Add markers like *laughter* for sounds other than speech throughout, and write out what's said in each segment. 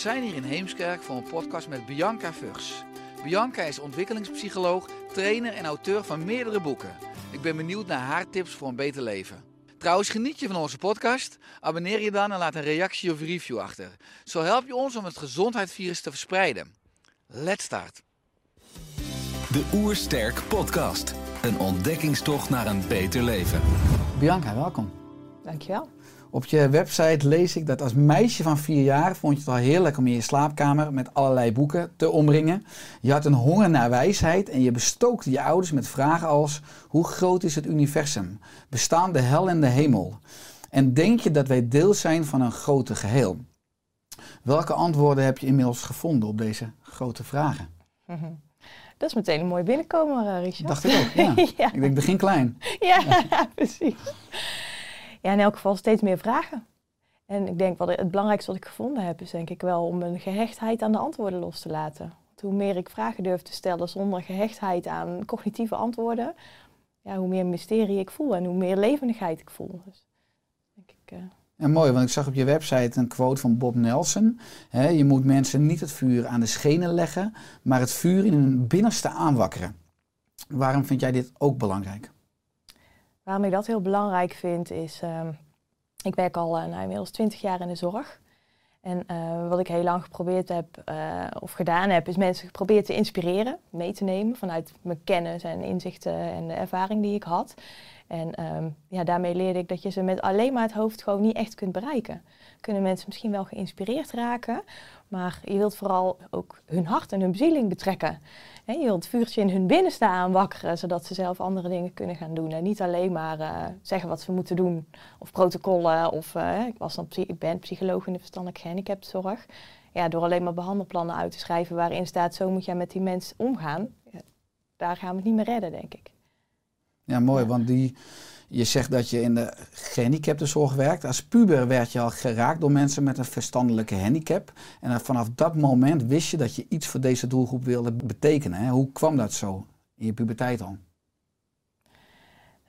Zijn hier in Heemskerk voor een podcast met Bianca Vugs. Bianca is ontwikkelingspsycholoog, trainer en auteur van meerdere boeken. Ik ben benieuwd naar haar tips voor een beter leven. Trouwens, geniet je van onze podcast? Abonneer je dan en laat een reactie of review achter. Zo help je ons om het gezondheidsvirus te verspreiden. Let's start. De Oersterk Podcast. Een ontdekkingstocht naar een beter leven. Bianca, welkom. Dankjewel. Op je website lees ik dat als meisje van vier jaar vond je het al heerlijk om in je slaapkamer met allerlei boeken te omringen. Je had een honger naar wijsheid en je bestookte je ouders met vragen als: hoe groot is het universum? Bestaan de hel en de hemel? En denk je dat wij deel zijn van een groter geheel? Welke antwoorden heb je inmiddels gevonden op deze grote vragen? Dat is meteen een mooi binnenkomer, eh, Richard. Dacht ik ook, ja. *laughs* ja. Ik denk, begin klein. Ja, *laughs* precies. Ja, in elk geval steeds meer vragen. En ik denk wat het belangrijkste wat ik gevonden heb, is denk ik wel om een gehechtheid aan de antwoorden los te laten. Want hoe meer ik vragen durf te stellen zonder gehechtheid aan cognitieve antwoorden, ja, hoe meer mysterie ik voel en hoe meer levendigheid ik voel. Dus denk ik, eh, En mooi, want ik zag op je website een quote van Bob Nelson. Je moet mensen niet het vuur aan de schenen leggen, maar het vuur in hun binnenste aanwakkeren. Waarom vind jij dit ook belangrijk? Waarom ik dat heel belangrijk vind is, ehm, ik werk al uh, inmiddels 20 jaar in de zorg. En eh, wat ik heel lang geprobeerd heb eh, of gedaan heb, is mensen geprobeerd te inspireren, mee te nemen vanuit mijn kennis en inzichten en de ervaring die ik had. En ehm, ja, daarmee leerde ik dat je ze met alleen maar het hoofd gewoon niet echt kunt bereiken. Kunnen mensen misschien wel geïnspireerd raken, maar je wilt vooral ook hun hart en hun bezieling betrekken. Hè, je wilt het vuurtje in hun binnenste aanwakkeren, zodat ze zelf andere dingen kunnen gaan doen. En niet alleen maar eh, zeggen wat ze moeten doen, of protocollen. Of eh, ik, was dan, ik ben psycholoog in de verstandelijke gehandicaptenzorg. Ja, door alleen maar behandelplannen uit te schrijven waarin staat, zo moet jij met die mens omgaan. Ja, daar gaan we het niet meer redden, denk ik. Ja, mooi, Ja. want die, je zegt dat je in de gehandicaptenzorg werkt. Als puber werd je al geraakt door mensen met een verstandelijke handicap. En vanaf dat moment wist je dat je iets voor deze doelgroep wilde betekenen. Hoe kwam dat zo in je puberteit al?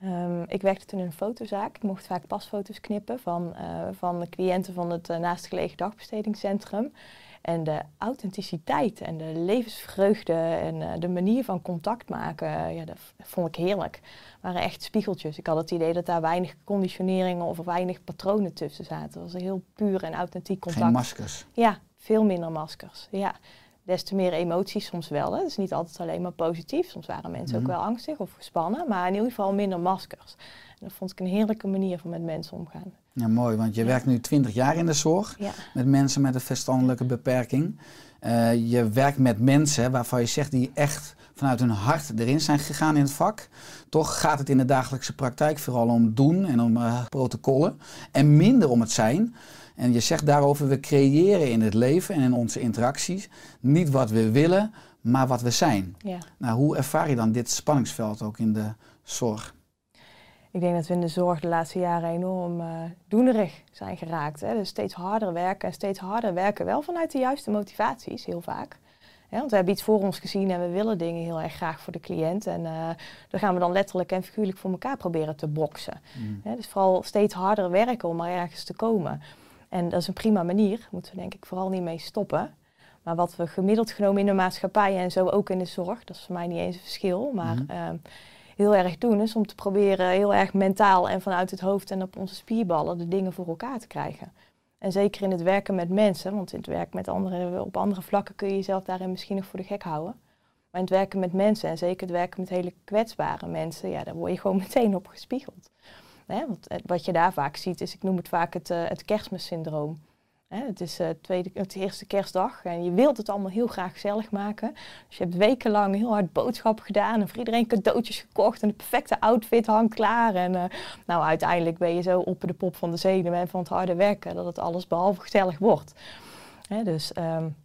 Ehm, ik werkte toen in een fotozaak. Ik mocht vaak pasfoto's knippen van, eh, van de cliënten van het uh, naastgelegen dagbestedingscentrum. En de authenticiteit en de levensvreugde en eh, de manier van contact maken, eh, ja, dat vond ik heerlijk. waren echt spiegeltjes. Ik had het idee dat daar weinig conditioneringen of weinig patronen tussen zaten. Het was een heel puur en authentiek contact. Geen maskers. Ja, veel minder maskers. Ja, des te meer emoties soms wel. Hè. Het is niet altijd alleen maar positief. Soms waren mensen ook Mhm. wel angstig of gespannen, maar in ieder geval minder maskers. En dat vond ik een heerlijke manier van met mensen omgaan. Ja, mooi, want je werkt nu 20 jaar in de zorg Ja, met mensen met een verstandelijke beperking. Eh, je werkt met mensen waarvan je zegt die echt vanuit hun hart erin zijn gegaan in het vak. Toch gaat het in de dagelijkse praktijk vooral om doen en om eh, protocollen en minder om het zijn. En je zegt daarover, we creëren in het leven en in onze interacties niet wat we willen, maar wat we zijn. ja. Nou, hoe ervaar je dan dit spanningsveld ook in de zorg? Ik denk dat we in de zorg de laatste jaren enorm eh, doenerig zijn geraakt. Hè. Dus steeds harder werken en steeds harder werken. Wel vanuit de juiste motivaties, heel vaak. Want we hebben iets voor ons gezien en we willen dingen heel erg graag voor de cliënt. En eh daar gaan we dan letterlijk en figuurlijk voor elkaar proberen te boksen. Hè, dus vooral steeds harder werken om er ergens te komen. En dat is een prima manier, daar moeten we denk ik vooral niet mee stoppen. Maar wat we gemiddeld genomen in de maatschappij en zo ook in de zorg, dat is voor mij niet eens een verschil, maar Mhm. ehm, heel erg doen is om te proberen heel erg mentaal en vanuit het hoofd en op onze spierballen de dingen voor elkaar te krijgen. En zeker in het werken met mensen, want in het werk met anderen, op andere vlakken kun je jezelf daarin misschien nog voor de gek houden. Maar in het werken met mensen, en zeker het werken met hele kwetsbare mensen, ja, daar word je gewoon *laughs* meteen op gespiegeld. Want eh, wat je daar vaak ziet is, ik noem het vaak het, uh, het kerstmissyndroom. Hè, het is uh, tweede, het eerste kerstdag en je wilt het allemaal heel graag gezellig maken. Dus je hebt wekenlang heel hard boodschappen gedaan en voor iedereen cadeautjes gekocht en de perfecte outfit hangt klaar. En uh, nou, uiteindelijk ben je zo op de pop van de zenuwen en van het harde werken dat het alles behalve gezellig wordt. Hè, dus um,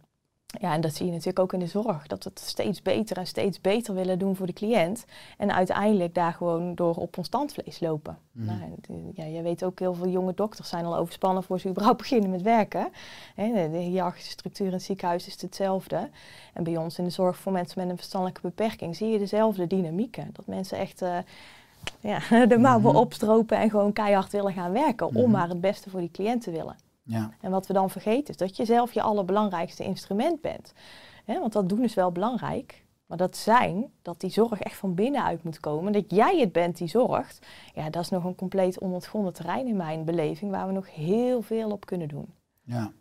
ja, en dat zie je natuurlijk ook in de zorg. Dat we het steeds beter en steeds beter willen doen voor de cliënt. En uiteindelijk daar gewoon door op ons tandvlees lopen. Mm. Nou, ja, je weet ook, heel veel jonge dokters zijn al overspannen voor ze überhaupt *laughs* beginnen met werken. de, de hiërarchische structuur in het ziekenhuis is hetzelfde. En bij ons in de zorg voor mensen met een verstandelijke beperking zie je dezelfde dynamieken. Dat mensen echt uh, ja, *laughs* de mouwen -hmm. opstropen en gewoon keihard willen gaan werken. Mm -hmm. Om maar het beste voor die cliënt te willen. Ja. En wat we dan vergeten is dat je zelf je allerbelangrijkste instrument bent. Want dat doen is wel belangrijk. Maar dat zijn, dat die zorg echt van binnenuit moet komen. Dat jij het bent die zorgt. Ja, dat is nog een compleet onontgonnen terrein in mijn beleving. Waar we nog heel veel op kunnen doen. Ja,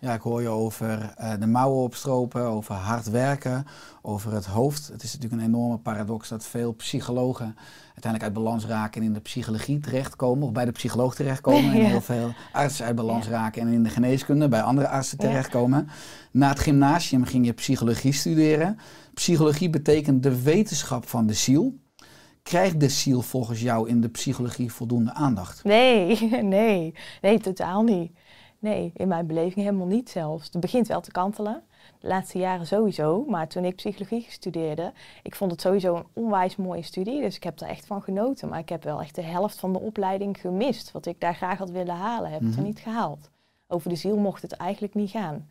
ja. ik hoor je over uh, de mouwen opstropen, over hard werken, over het hoofd. Het is natuurlijk een enorme paradox dat veel psychologen uiteindelijk uit balans raken en in de psychologie terechtkomen, of bij de psycholoog terechtkomen. *laughs* Ja. En heel veel artsen uit balans ja. raken en in de geneeskunde bij andere artsen terechtkomen. Na het gymnasium ging je psychologie studeren. Psychologie betekent de wetenschap van de ziel. Krijgt de ziel volgens jou in de psychologie voldoende aandacht? Nee, *laughs* nee, nee, totaal niet. Nee, in mijn beleving helemaal niet zelfs. Het begint wel te kantelen. De laatste jaren sowieso. Maar toen ik psychologie studeerde, ik vond het sowieso een onwijs mooie studie. Dus ik heb er echt van genoten. Maar ik heb wel echt de helft van de opleiding gemist. Wat ik daar graag had willen halen, heb ik mm -hmm. er niet gehaald. Over de ziel mocht het eigenlijk niet gaan.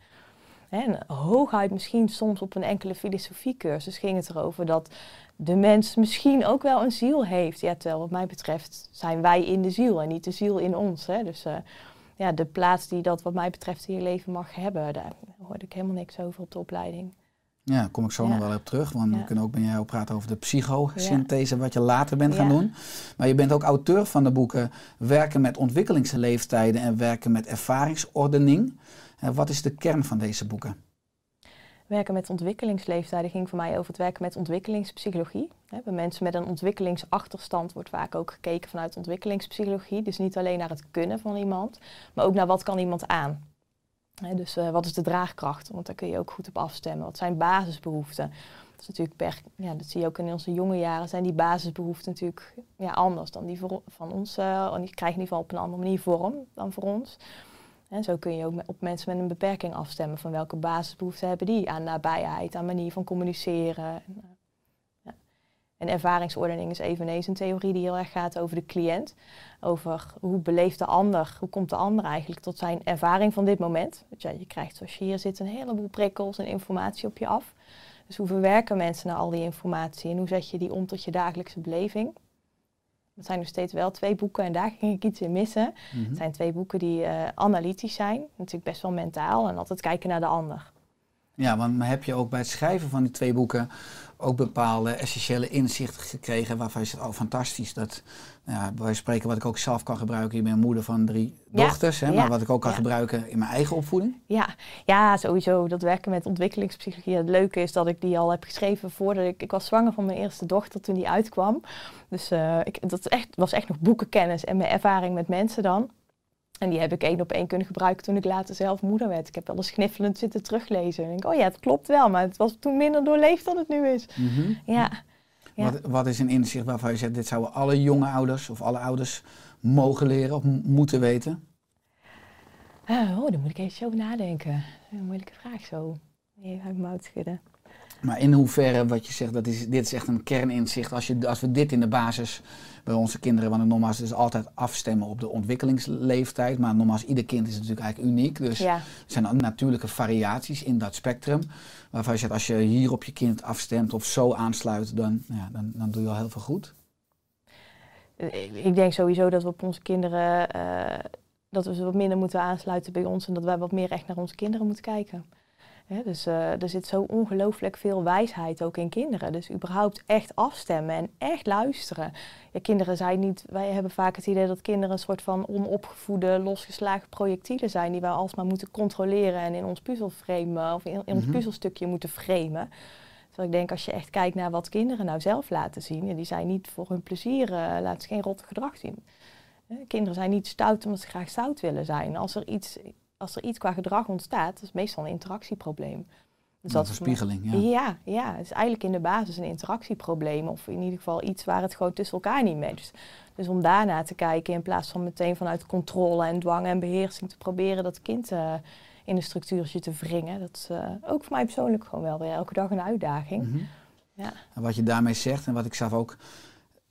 En hooguit misschien soms op een enkele filosofiecursus ging het erover dat de mens misschien ook wel een ziel heeft. Ja, terwijl wat mij betreft zijn wij in de ziel en niet de ziel in ons. Hè. Dus uh, ja, de plaats die dat wat mij betreft in je leven mag hebben, daar hoorde ik helemaal niks over op de opleiding. Ja, daar kom ik zo ja. nog wel op terug. Want ja. we kunnen ook met jou praten over de psychosynthese, wat je later bent gaan doen. Maar je bent ook auteur van de boeken Werken met ontwikkelingsleeftijden en Werken met ervaringsordening. Wat is de kern van deze boeken? Werken met ontwikkelingsleeftijden ging voor mij over het werken met ontwikkelingspsychologie. Bij mensen met een ontwikkelingsachterstand wordt vaak ook gekeken vanuit ontwikkelingspsychologie. Dus niet alleen naar het kunnen van iemand, maar ook naar wat kan iemand aan. Dus uh, wat is de draagkracht? Want daar kun je ook goed op afstemmen. Wat zijn basisbehoeften? Dat is natuurlijk per, ja, dat zie je ook in onze jonge jaren, zijn die basisbehoeften natuurlijk ja, anders dan die van ons. Uh, die krijgen in ieder geval op een andere manier vorm dan voor ons. En zo kun je ook op mensen met een beperking afstemmen van welke basisbehoeften hebben die aan nabijheid, aan manier van communiceren. Ja. En ervaringsordening is eveneens een theorie die heel erg gaat over de cliënt. Over hoe beleeft de ander, hoe komt de ander eigenlijk tot zijn ervaring van dit moment. Dus ja, je krijgt zoals je hier zit een heleboel prikkels en informatie op je af. Dus hoe verwerken mensen naar al die informatie en hoe zet je die om tot je dagelijkse beleving? Het zijn nog steeds wel twee boeken en daar *laughs* ging ik iets in missen. Mm -hmm. Het zijn twee boeken die uh, analytisch zijn, natuurlijk best wel mentaal en altijd kijken naar de ander. Ja, want heb je ook bij het schrijven van die twee boeken ook bepaalde essentiële inzichten gekregen waarvan je zegt, oh fantastisch, dat ja, wij spreken wat ik ook zelf kan gebruiken. Ik ben moeder van drie ja, dochters, hè, maar wat ik ook kan gebruiken in mijn eigen opvoeding. Ja. ja, sowieso. Dat werken met ontwikkelingspsychologie. Het leuke is dat ik die al heb geschreven voordat ik... Ik was zwanger van mijn eerste dochter toen die uitkwam. Dus uh, ik, dat echt, was echt nog boekenkennis en mijn ervaring met mensen dan. En die heb ik één op één kunnen gebruiken toen ik later zelf moeder werd. Ik heb wel eens kniffelend zitten teruglezen. En denk, oh ja, het klopt wel, maar het was toen minder doorleefd dan het nu is. Mm -hmm. Ja. Ja. Wat, wat, is een inzicht waarvan je zegt, dit zouden alle jonge ouders of alle ouders mogen leren of moeten weten? Uh, oh, daar moet ik even over nadenken. Een moeilijke vraag zo. Even uit mijn mouw schudden. Maar in hoeverre, wat je zegt, dat is, dit is echt een kerninzicht. Als, je, als we dit in de basis bij onze kinderen, want nogmaals, het is altijd afstemmen op de ontwikkelingsleeftijd. Maar nogmaals, ieder kind is natuurlijk eigenlijk uniek. Dus ja. er zijn natuurlijke variaties in dat spectrum. Waarvan je zegt, als je hier op je kind afstemt of zo aansluit, dan, ja, dan, dan doe je al heel veel goed. Ik denk sowieso dat we op onze kinderen, uh, dat we ze wat minder moeten aansluiten bij ons en dat wij wat meer echt naar onze kinderen moeten kijken. Dus eh, er zit zo ongelooflijk veel wijsheid ook in kinderen. Dus überhaupt echt afstemmen en echt luisteren. Ja, kinderen zijn niet, wij hebben vaak het idee dat kinderen een soort van onopgevoede, losgeslagen projectielen zijn die wij alsmaar moeten controleren en in ons puzzelframe of in, in ons Mhm. puzzelstukje moeten framen. Terwijl ik denk, als je echt kijkt naar wat kinderen nou zelf laten zien, en die zijn niet voor hun plezier, eh, laten ze geen rotte gedrag zien. Kinderen zijn niet stout omdat ze graag stout willen zijn. Als er iets, als er iets qua gedrag ontstaat, dat is meestal een interactieprobleem. Dus voor verspiegeling, ja. ja, ja, het is eigenlijk in de basis een interactieprobleem. Of in ieder geval iets waar het gewoon tussen elkaar niet matcht. Dus om daarna te kijken in plaats van meteen vanuit controle en dwang en beheersing te proberen dat kind eh, in een structuurtje te wringen. Dat is eh, ook voor mij persoonlijk gewoon wel weer elke dag een uitdaging. Mhm. Ja. En wat je daarmee zegt en wat ik zelf ook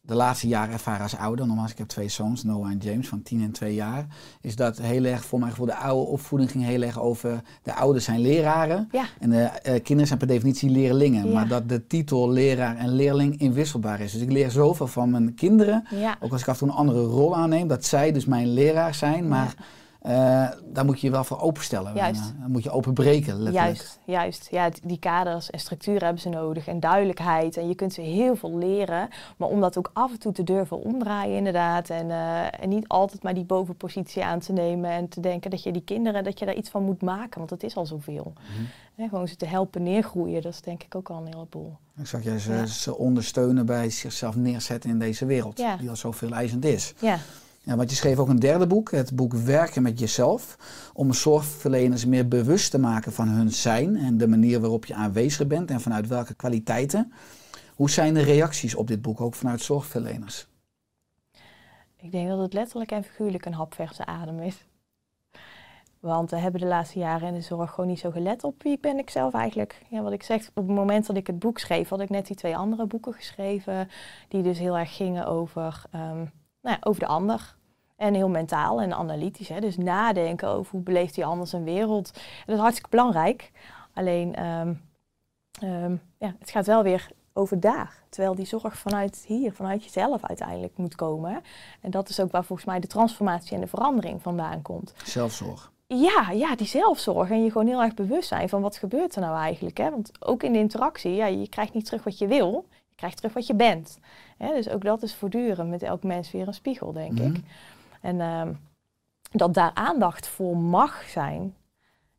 de laatste jaren ervaren als ouder, nogmaals, ik heb twee zoons, Noah en James, van 10 en 2 jaar, is dat heel erg, voor mijn gevoel, de oude opvoeding ging heel erg over, de ouders zijn leraren Ja. en de eh, kinderen zijn per definitie leerlingen, Ja. maar dat de titel leraar en leerling inwisselbaar is. Dus ik leer zoveel van mijn kinderen, Ja. ook als ik af en toe een andere rol aanneem, dat zij dus mijn leraar zijn, maar eh, daar moet je je wel voor openstellen. Juist. En, eh, moet je openbreken, letterlijk. Juist, juist. Ja, die kaders en structuren hebben ze nodig en duidelijkheid. En je kunt ze heel veel leren, maar om dat ook af en toe te durven omdraaien inderdaad. En, eh, en niet altijd maar die bovenpositie aan te nemen en te denken dat je die kinderen, dat je daar iets van moet maken, want het is al zoveel. Hè, gewoon ze te helpen neergroeien, dat is denk ik ook al een heleboel. Ik zag je ze, Ja. ze ondersteunen bij zichzelf neerzetten in deze wereld, Ja. die al zoveel eisend is. Ja, Ja, want je schreef ook een derde boek, het boek Werken met jezelf, om zorgverleners meer bewust te maken van hun zijn en de manier waarop je aanwezig bent en vanuit welke kwaliteiten. Hoe zijn de reacties op dit boek, ook vanuit zorgverleners? ik denk dat het letterlijk en figuurlijk een hapverse adem is. Want we hebben de laatste jaren in de zorg gewoon niet zo gelet op wie ben ik zelf eigenlijk. Ja, wat ik zeg, op het moment dat ik het boek schreef, had ik net die twee andere boeken geschreven. Die dus heel erg gingen over, ehm, nou ja, over de ander. En heel mentaal en analytisch. Hè? Dus nadenken over hoe beleeft die ander zijn wereld. En dat is hartstikke belangrijk. Alleen, ehm, ehm, ja, het gaat wel weer over daar. Terwijl die zorg vanuit hier, vanuit jezelf uiteindelijk moet komen. En dat is ook waar volgens mij de transformatie en de verandering vandaan komt. Zelfzorg. Ja, ja, die zelfzorg en je gewoon heel erg bewust zijn van wat gebeurt er nou eigenlijk. Hè? Want ook in de interactie, ja, je krijgt niet terug wat je wil, je krijgt terug wat je bent. Hè? Dus ook dat is voortdurend met elk mens weer een spiegel, denk Mhm. ik. En ehm, dat daar aandacht voor mag zijn,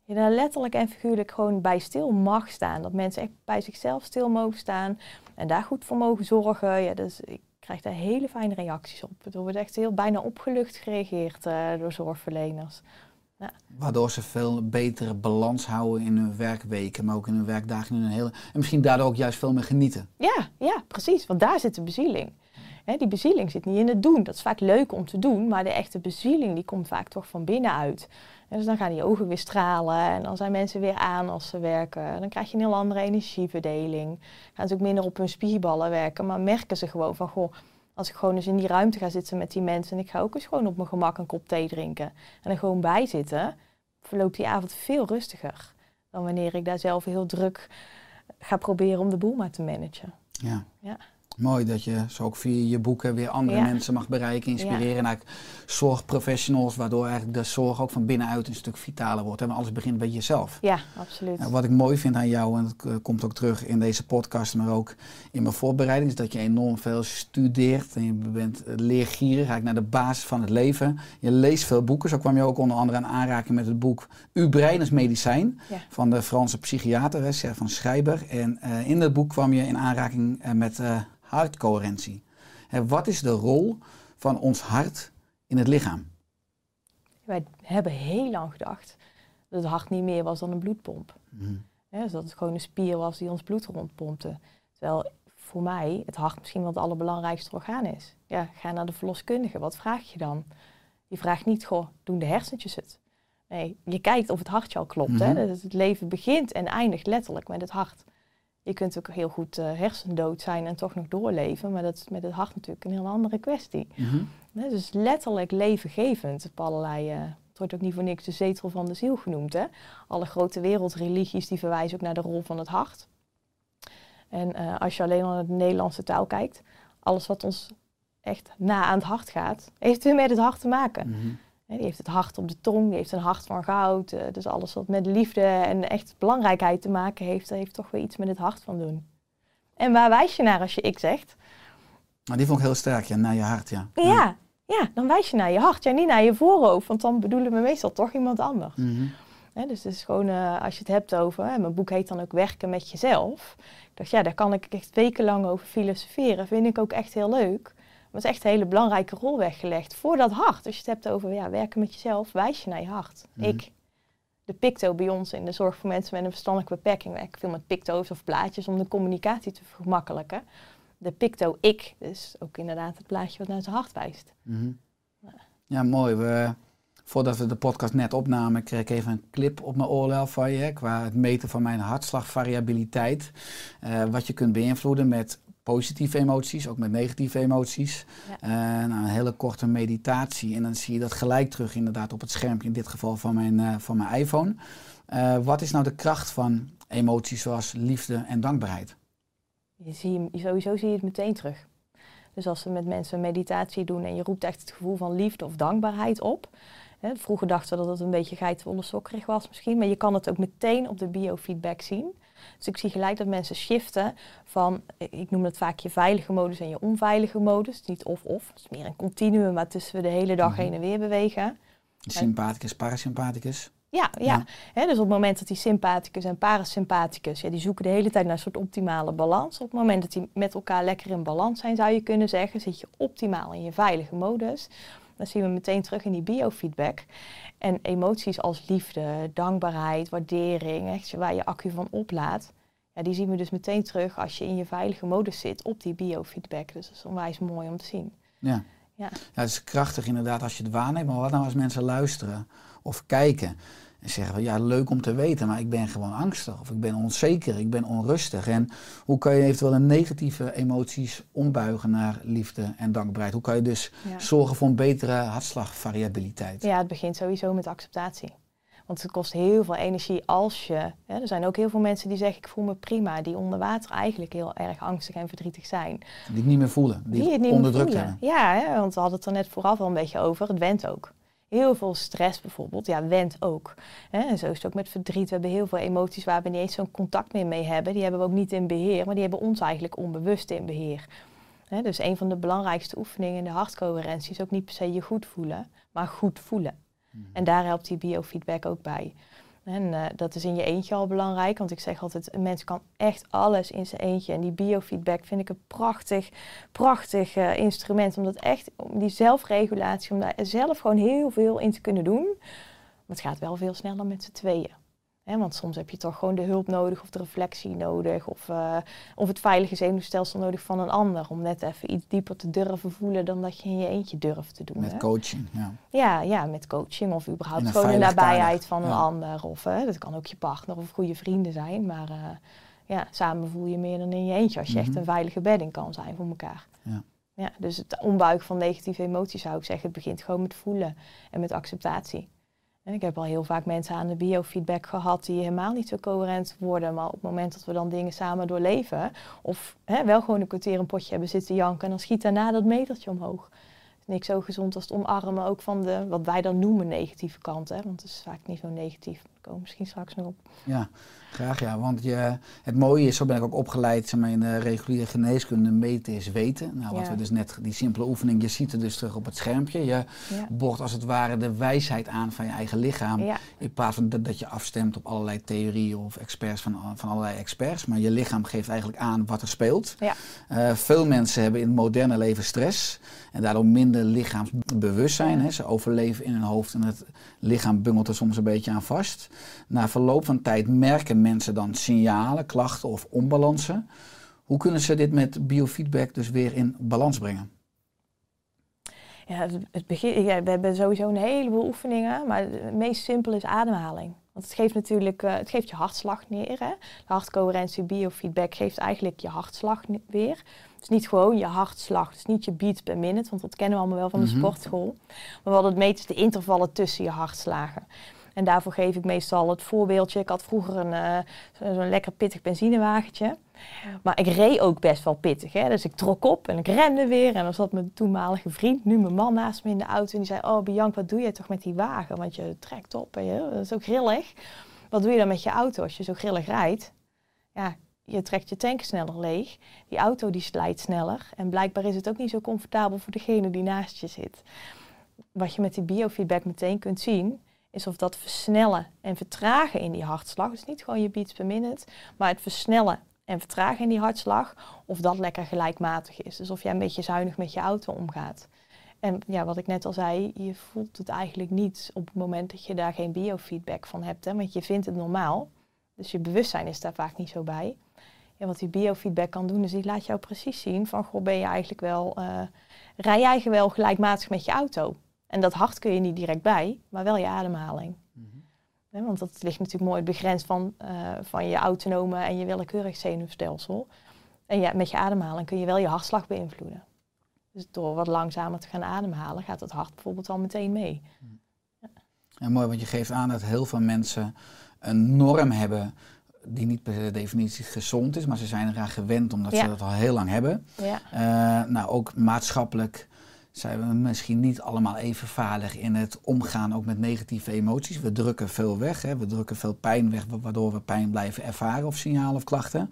je daar letterlijk en figuurlijk gewoon bij stil mag staan. Dat mensen echt bij zichzelf stil mogen staan en daar goed voor mogen zorgen. Ja, dus ik krijg daar hele fijne reacties op. Er wordt echt heel bijna opgelucht gereageerd eh, door zorgverleners. Waardoor ze veel betere balans houden in hun werkweken, maar ook in hun werkdagen. In hun hele... En misschien daardoor ook juist veel meer genieten. Ja, ja, precies. Want daar zit de bezieling. Die bezieling zit niet in het doen. Dat is vaak leuk om te doen, maar de echte bezieling die komt vaak toch van binnenuit. En dus dan gaan die ogen weer stralen en dan zijn mensen weer aan als ze werken. Dan krijg je een heel andere energieverdeling. Gaan ze ook minder op hun spierballen werken, maar merken ze gewoon van, goh, als ik gewoon eens in die ruimte ga zitten met die mensen en ik ga ook eens gewoon op mijn gemak een kop thee drinken en er gewoon bij zitten, verloopt die avond veel rustiger dan wanneer ik daar zelf heel druk ga proberen om de boel maar te managen. Ja. Ja. Mooi dat je zo ook via je boeken weer andere Ja. mensen mag bereiken, inspireren. En eigenlijk zorgprofessionals, waardoor eigenlijk de zorg ook van binnenuit een stuk vitaler wordt. En alles begint bij jezelf. Ja, absoluut. Ja, wat ik mooi vind aan jou, en dat eh, komt ook terug in deze podcast, maar ook in mijn voorbereiding, is dat je enorm veel studeert. En je bent eh, leergierig, eigenlijk naar de basis van het leven. Je leest veel boeken. Zo kwam je ook onder andere aan aanraking met het boek Uw brein is medicijn Ja. van de Franse psychiater, hè, van Schreiber. En eh, in dat boek kwam je in aanraking met hartcoherentie. Hè, wat is de rol van ons hart in het lichaam? Wij hebben heel lang gedacht dat het hart niet meer was dan een bloedpomp. Mhm. Dus dat het gewoon een spier was die ons bloed rondpompte. Terwijl voor mij het hart misschien wel het allerbelangrijkste orgaan is. Ja, ga naar de verloskundige. Wat vraag je dan? Die vraagt niet, goh, doen de hersentjes het? Nee, je kijkt of het hartje al klopt. Mhm. hè? Dus het leven begint en eindigt letterlijk met het hart. Je kunt ook heel goed eh, hersendood zijn en toch nog doorleven. Maar dat is met het hart natuurlijk een heel andere kwestie. Mhm. Dus letterlijk levengevend op allerlei. eh, het wordt ook niet voor niks de zetel van de ziel genoemd. Hè? Alle grote wereldreligies die verwijzen ook naar de rol van het hart. En eh, als je alleen al naar de Nederlandse taal kijkt, alles wat ons echt na aan het hart gaat, heeft weer met het hart te maken. Mhm. Die heeft het hart op de tong, die heeft een hart van goud. eh, dus alles wat met liefde en echt belangrijkheid te maken heeft, dat heeft toch weer iets met het hart van doen. En waar wijs je naar als je ik zegt? Nou, die vond ik heel sterk, ja, naar je hart, ja. Ja, ja, dan wijs je naar je hart, ja, niet naar je voorhoofd, want dan bedoelen we meestal toch iemand anders. Mhm. Dus het is gewoon, eh, als je het hebt over, hè, mijn boek heet dan ook Werken met jezelf. Ik dacht, ja, daar kan ik echt wekenlang over filosoferen. Vind ik ook echt heel leuk. Maar het is echt een hele belangrijke rol weggelegd voor dat hart. Als je het hebt over ja, werken met jezelf, wijs je naar je hart. Mhm. Ik, de picto bij ons in de zorg voor mensen met een verstandelijke beperking, werk veel met picto's of plaatjes om de communicatie te vergemakkelijken. De picto ik, dus ook inderdaad het plaatje wat naar zijn hart wijst. Mhm. Ja, mooi. We, voordat we de podcast net opnamen, kreeg ik even een clip op mijn oorlel van je. Qua het meten van mijn hartslagvariabiliteit. Eh, wat je kunt beïnvloeden met positieve emoties, ook met negatieve emoties. Ja. Eh, nou, een hele korte meditatie. En dan zie je dat gelijk terug inderdaad op het schermpje. In dit geval van mijn, eh, van mijn iPhone. Eh, wat is nou de kracht van emoties zoals liefde en dankbaarheid? Je zie sowieso zie je het meteen terug. Dus als we met mensen een meditatie doen en je roept echt het gevoel van liefde of dankbaarheid op. Hè, vroeger dachten we dat het een beetje sokkerig was misschien, maar je kan het ook meteen op de biofeedback zien. Dus ik zie gelijk dat mensen shiften van, ik noem het vaak je veilige modus en je onveilige modus. Niet of-of, het is meer een continuum waartussen we de hele dag Mhm. heen en weer bewegen. Sympathicus, parasympathicus. Ja, ja. Dus op het moment dat die sympathicus en parasympathicus, ja, die zoeken de hele tijd naar een soort optimale balans. Op het moment dat die met elkaar lekker in balans zijn, zou je kunnen zeggen, zit je optimaal in je veilige modus. Dan zien we meteen terug in die biofeedback. En emoties als liefde, dankbaarheid, waardering, echt waar je accu van oplaadt, ja, die zien we dus meteen terug als je in je veilige modus zit op die biofeedback. Dus dat is onwijs mooi om te zien. Ja. Ja. ja, het is krachtig inderdaad als je het waarneemt. Maar wat nou als mensen luisteren of kijken en zeggen van ja, leuk om te weten, maar ik ben gewoon angstig of ik ben onzeker, ik ben onrustig. En hoe kan je eventueel een negatieve emoties ombuigen naar liefde en dankbaarheid? Hoe kan je dus Ja. zorgen voor een betere hartslagvariabiliteit? Ja, het begint sowieso met acceptatie. Want het kost heel veel energie als je. Hè, er zijn ook heel veel mensen die zeggen: Ik voel me prima. Die onder water eigenlijk heel erg angstig en verdrietig zijn. Die het niet meer voelen, die, Die het onderdrukt hebben. Ja, hè, want we hadden het er net vooraf al een beetje over. Het went ook. Heel veel stress bijvoorbeeld, ja, went ook. Hè, en zo is het ook met verdriet. We hebben heel veel emoties waar we niet eens zo'n contact meer mee hebben. Die hebben we ook niet in beheer, maar die hebben ons eigenlijk onbewust in beheer. Hè, dus een van de belangrijkste oefeningen in de hartcoherentie is ook niet per se je goed voelen, maar goed voelen. En daar helpt die biofeedback ook bij. En eh, dat is in je eentje al belangrijk, want ik zeg altijd, een mens kan echt alles in zijn eentje. En die biofeedback vind ik een prachtig, prachtig eh, instrument, omdat echt om die zelfregulatie, om daar zelf gewoon heel veel in te kunnen doen. Maar het gaat wel veel sneller met z'n tweeën. Want soms heb je toch gewoon de hulp nodig of de reflectie nodig of, eh, of het veilige zenuwstelsel nodig van een ander. Om net even iets dieper te durven voelen dan dat je in je eentje durft te doen. Met hè. coaching, ja. Ja, ja, met coaching of überhaupt gewoon de nabijheid van een ander. Of dat kan ook je partner of goede vrienden zijn. Maar eh, ja, samen voel je meer dan in je eentje als je echt Mhm. een veilige bedding kan zijn voor elkaar. Ja. Ja, dus het ombuigen van negatieve emoties zou ik zeggen, het begint gewoon met voelen en met acceptatie. En ik heb al heel vaak mensen aan de biofeedback gehad die helemaal niet zo coherent worden. Maar op het moment dat we dan dingen samen doorleven, of hè, wel gewoon een kwartier een potje hebben zitten janken, en dan schiet daarna dat metertje omhoog. Is niks zo gezond als het omarmen ook van de, wat wij dan noemen, negatieve kant. Hè? Want het is vaak niet zo negatief. Komen misschien straks nog op. Ja, graag ja. Want je, het mooie is, zo ben ik ook opgeleid zeg maar, in de reguliere geneeskunde, meten is weten. Nou, wat Ja. we dus net, die simpele oefening, je ziet het dus terug op het schermpje. Je Ja. boort als het ware de wijsheid aan van je eigen lichaam. Ja. In plaats van dat, dat je afstemt op allerlei theorieën of experts van, van allerlei experts. Maar je lichaam geeft eigenlijk aan wat er speelt. Ja. Eh, veel mensen hebben in het moderne leven stress. En daardoor minder lichaamsbewustzijn. Hè. Ze overleven in hun hoofd en het lichaam bungelt er soms een beetje aan vast. Na verloop van tijd merken mensen dan signalen, klachten of onbalansen. Hoe kunnen ze dit met biofeedback dus weer in balans brengen? Ja, het, begin, ja, we hebben sowieso een heleboel oefeningen, maar het meest simpel is ademhaling. Want het geeft natuurlijk, eh, het geeft je hartslag neer. Hè? De hartcoherentie biofeedback geeft eigenlijk je hartslag weer. Het is niet gewoon je hartslag, het is niet je beats per minute, want dat kennen we allemaal wel van de Mhm. sportschool. Maar wat het meet is de intervallen tussen je hartslagen. En daarvoor geef ik meestal het voorbeeldje. Ik had vroeger een, eh, zo- zo'n lekker pittig benzinewagentje. Maar ik reed ook best wel pittig. Hè? Dus ik trok op en ik rende weer. En dan zat mijn toenmalige vriend, nu mijn man, naast me in de auto. En die zei, oh Bianca, wat doe je toch met die wagen? Want je trekt op en je, dat is ook grillig. Wat doe je dan met je auto als je zo grillig rijdt? Ja, je trekt je tank sneller leeg. Die auto die slijt sneller. En blijkbaar is het ook niet zo comfortabel voor degene die naast je zit. Wat je met die biofeedback meteen kunt zien, is of dat versnellen en vertragen in die hartslag, dus niet gewoon je beats per minute, maar het versnellen en vertragen in die hartslag, of dat lekker gelijkmatig is. Dus of jij een beetje zuinig met je auto omgaat. En ja, wat ik net al zei, je voelt het eigenlijk niet op het moment dat je daar geen biofeedback van hebt, hè, want je vindt het normaal. Dus je bewustzijn is daar vaak niet zo bij. Ja, wat die biofeedback kan doen, is die laat jou precies zien van, goh, ben je eigenlijk wel, uh, rij jij wel gelijkmatig met je auto? En dat hart kun je niet direct bij, maar wel je ademhaling. Mm want dat ligt natuurlijk mooi begrensd van, uh, van je autonome en je willekeurig zenuwstelsel. En ja, met je ademhaling kun je wel je hartslag beïnvloeden. Dus door wat langzamer te gaan ademhalen, gaat het hart bijvoorbeeld al meteen mee. Ja. ja, mooi, want je geeft aan dat heel veel mensen een norm hebben die niet per definitie gezond is, maar ze zijn eraan gewend omdat ze dat al heel lang hebben. Ja. Uh, nou, ook maatschappelijk zijn we misschien niet allemaal even vaardig in het omgaan ook met negatieve emoties. We drukken veel weg, hè? we drukken veel pijn weg, waardoor we pijn blijven ervaren of signalen of klachten.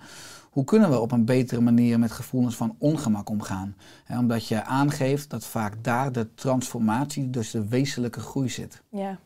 Hoe kunnen we op een betere manier met gevoelens van ongemak omgaan? omdat je aangeeft dat vaak daar de transformatie, dus de wezenlijke groei zit. Ja,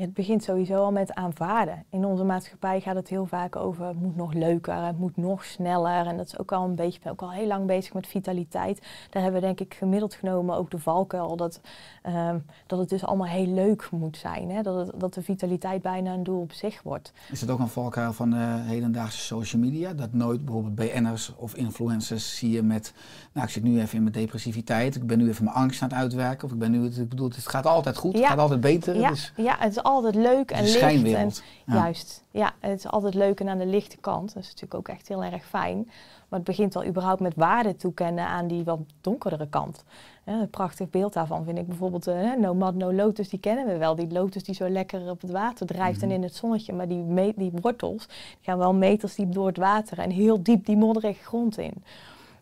het begint sowieso al met aanvaarden. In onze maatschappij gaat het heel vaak over het moet nog leuker, het moet nog sneller. En dat is ook al een beetje, ben ook al heel lang bezig met vitaliteit. Daar hebben we denk ik gemiddeld genomen ook de valkuil dat, um, dat het dus allemaal heel leuk moet zijn. Hè? Dat, het, dat de vitaliteit bijna een doel op zich wordt. Is het ook een valkuil van de hedendaagse social media? Dat nooit bijvoorbeeld BN'ers of influencers zie je met, nou ik zit nu even in mijn depressiviteit, ik ben nu even mijn angst aan het uitwerken. Of ik ben nu, ik bedoel, het gaat altijd goed, het gaat altijd beter. Ja, dus... ja het is altijd leuk en licht. En, Juist, ja, het is altijd leuk en aan de lichte kant. Dat is natuurlijk ook echt heel erg fijn. Maar het begint al überhaupt met waarde toekennen aan die wat donkerdere kant. een prachtig beeld daarvan vind ik bijvoorbeeld uh, No Mud No Lotus, die kennen we wel. Die lotus die zo lekker op het water drijft en mhm. in het zonnetje. Maar die, die wortels die gaan wel meters diep door het water en heel diep die modderige grond in.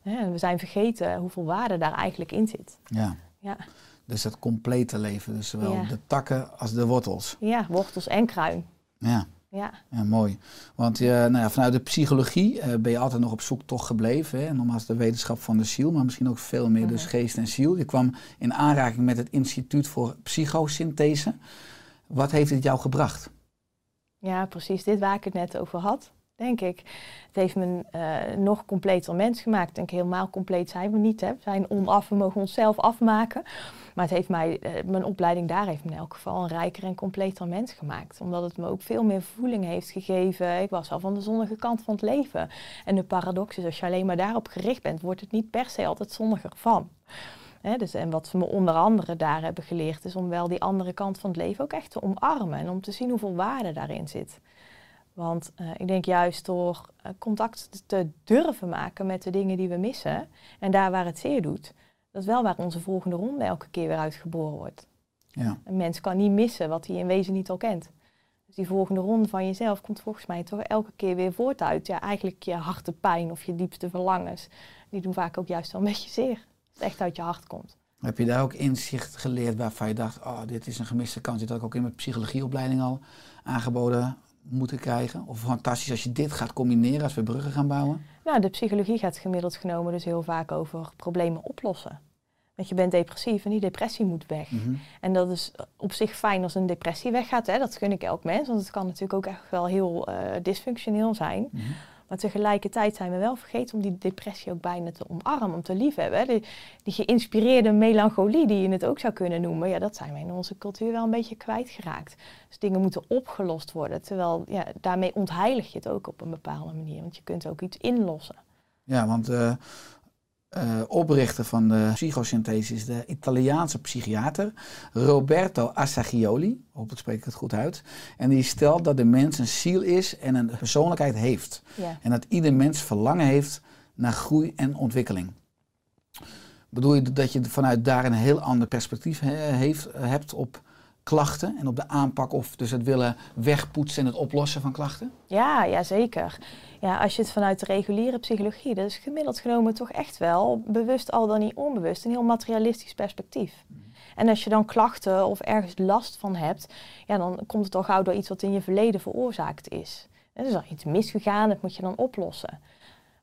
we zijn vergeten hoeveel waarde daar eigenlijk in zit. Ja. ja. Dus het complete leven, dus zowel de takken als de wortels. Ja, wortels en kruin. Ja. Ja. ja mooi. Want uh, nou ja, vanuit de psychologie uh, ben je altijd nog op zoek toch gebleven. Hè? Nogmaals de wetenschap van de ziel, maar misschien ook veel meer dus geest en ziel. Je kwam in aanraking met het Instituut voor Psychosynthese. Wat heeft dit jou gebracht? Ja, precies dit waar ik het net over had denk ik. Het heeft me uh, nog completer mens gemaakt. Ik denk helemaal compleet zijn we niet. Hè. We zijn onaf, we mogen onszelf afmaken. Maar het heeft mij, uh, mijn opleiding daar heeft me in elk geval een rijker en completer mens gemaakt. Omdat het me ook veel meer voeling heeft gegeven. Ik was al van de zonnige kant van het leven. En de paradox is, als je alleen maar daarop gericht bent, wordt het niet per se altijd zonniger van. dus, en wat ze me onder andere daar hebben geleerd, is om wel die andere kant van het leven ook echt te omarmen. En om te zien hoeveel waarde daarin zit. Want uh, ik denk juist door uh, contact te durven maken met de dingen die we missen en daar waar het zeer doet, dat is wel waar onze volgende ronde elke keer weer uitgeboren wordt. Ja. Een mens kan niet missen wat hij in wezen niet al kent. Dus die volgende ronde van jezelf komt volgens mij toch elke keer weer voort uit. Ja, eigenlijk je hartepijn of je diepste verlangens. Die doen vaak ook juist wel een beetje zeer. Als het echt uit je hart komt. Heb je daar ook inzicht geleerd waarvan je dacht, oh, dit is een gemiste kans. Dit had ik ook in mijn psychologieopleiding al aangeboden moeten krijgen? Of fantastisch als je dit gaat combineren, als we bruggen gaan bouwen? Nou, de psychologie gaat gemiddeld genomen dus heel vaak over problemen oplossen. Want je bent depressief en die depressie moet weg. Mhm. En dat is op zich fijn als een depressie weggaat. Hè? Dat gun ik elk mens, want het kan natuurlijk ook echt wel heel uh, dysfunctioneel zijn. Mhm. Maar tegelijkertijd zijn we wel vergeten om die depressie ook bijna te omarmen, om te liefhebben. Die, die geïnspireerde melancholie, die je het ook zou kunnen noemen, ja, dat zijn we in onze cultuur wel een beetje kwijtgeraakt. Dus dingen moeten opgelost worden. Terwijl ja, daarmee ontheilig je het ook op een bepaalde manier. Want je kunt ook iets inlossen. Ja, want uh, uh, oprichter van de psychosynthese is de Italiaanse psychiater Roberto Assagioli. Hopelijk spreek ik het goed uit. En die stelt dat de mens een ziel is en een persoonlijkheid heeft. Ja. En dat ieder mens verlangen heeft naar groei en ontwikkeling. Bedoel je dat je vanuit daar een heel ander perspectief heeft, hebt op klachten en op de aanpak of dus het willen wegpoetsen en het oplossen van klachten? Ja, ja zeker. Ja, als je het vanuit de reguliere psychologie, dat is gemiddeld genomen toch echt wel, bewust al dan niet onbewust, een heel materialistisch perspectief. En als je dan klachten of ergens last van hebt, ja, dan komt het al gauw door iets wat in je verleden veroorzaakt is. Er is er iets misgegaan, dat moet je dan oplossen.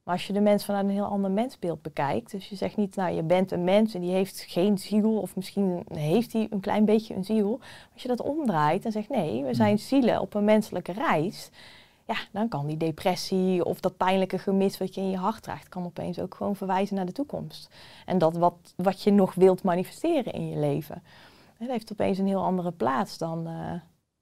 Maar als je de mens vanuit een heel ander mensbeeld bekijkt, dus je zegt niet, nou je bent een mens en die heeft geen ziel, of misschien heeft hij een klein beetje een ziel. Als je dat omdraait en zegt, nee, we zijn zielen op een menselijke reis, ja, dan kan die depressie of dat pijnlijke gemis wat je in je hart draagt, kan opeens ook gewoon verwijzen naar de toekomst. En dat wat, wat je nog wilt manifesteren in je leven. Dat heeft opeens een heel andere plaats dan, uh,